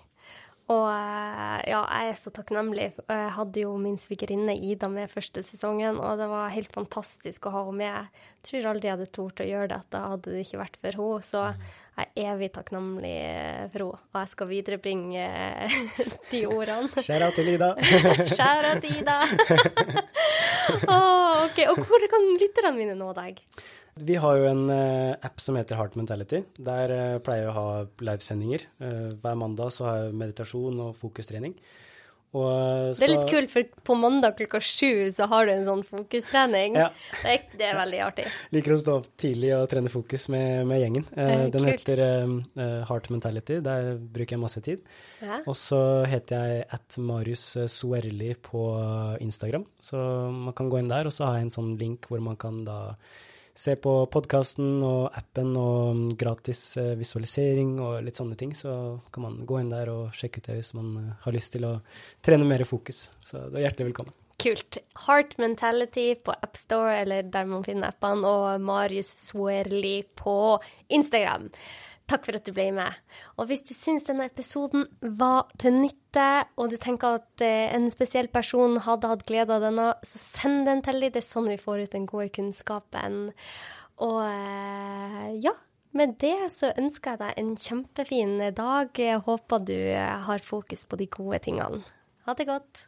Og eh, ja, jeg er så takknemlig. Jeg hadde jo min svigerinne Ida med første sesongen, og det var helt fantastisk å ha henne med. Jeg tror aldri jeg hadde tort å gjøre dette hadde det ikke vært for henne. Så jeg er evig takknemlig for henne, og jeg skal viderebringe [laughs] de ordene. Skjæra til Ida. [laughs] Skjæra til Ida. oh, ok, Og hvor kan lytterne mine nå deg? Vi har jo en uh, app som heter Heart Mentality. Der uh, pleier jeg å ha livesendinger. Uh, hver mandag så har jeg meditasjon og fokustrening. Og, det er litt kult, for på mandag klokka sju så har du en sånn fokustrening. Ja. Det, er, det, er, veldig artig. [laughs] Liker å stå opp tidlig og trene fokus med, med gjengen. Eh, den kult. heter eh, Heart Mentality. Der bruker jeg masse tid. Ja. Og så heter jeg at Marius Suerli på Instagram. Så man kan gå inn der, og så har jeg en sånn link hvor man kan da se på podkasten og appen og gratis eh, visualisering og litt sånne ting, så kan man gå inn der og sjekke ut det hvis man eh, har lyst til å trene mer fokus. Så du er hjertelig velkommen. Kult. Heart Mentality på AppStore eller der man finner appene, og Marius Swerli på Instagram. Takk for at du ble med. Og hvis du syns denne episoden var til nytte, og du tenker at eh, en spesiell person hadde hatt glede av denne, så send den til dem. Det er sånn vi får ut den gode kunnskapen. Og eh, ja, med det så ønsker jeg deg en kjempefin dag. Jeg håper du har fokus på de gode tingene. Ha det godt.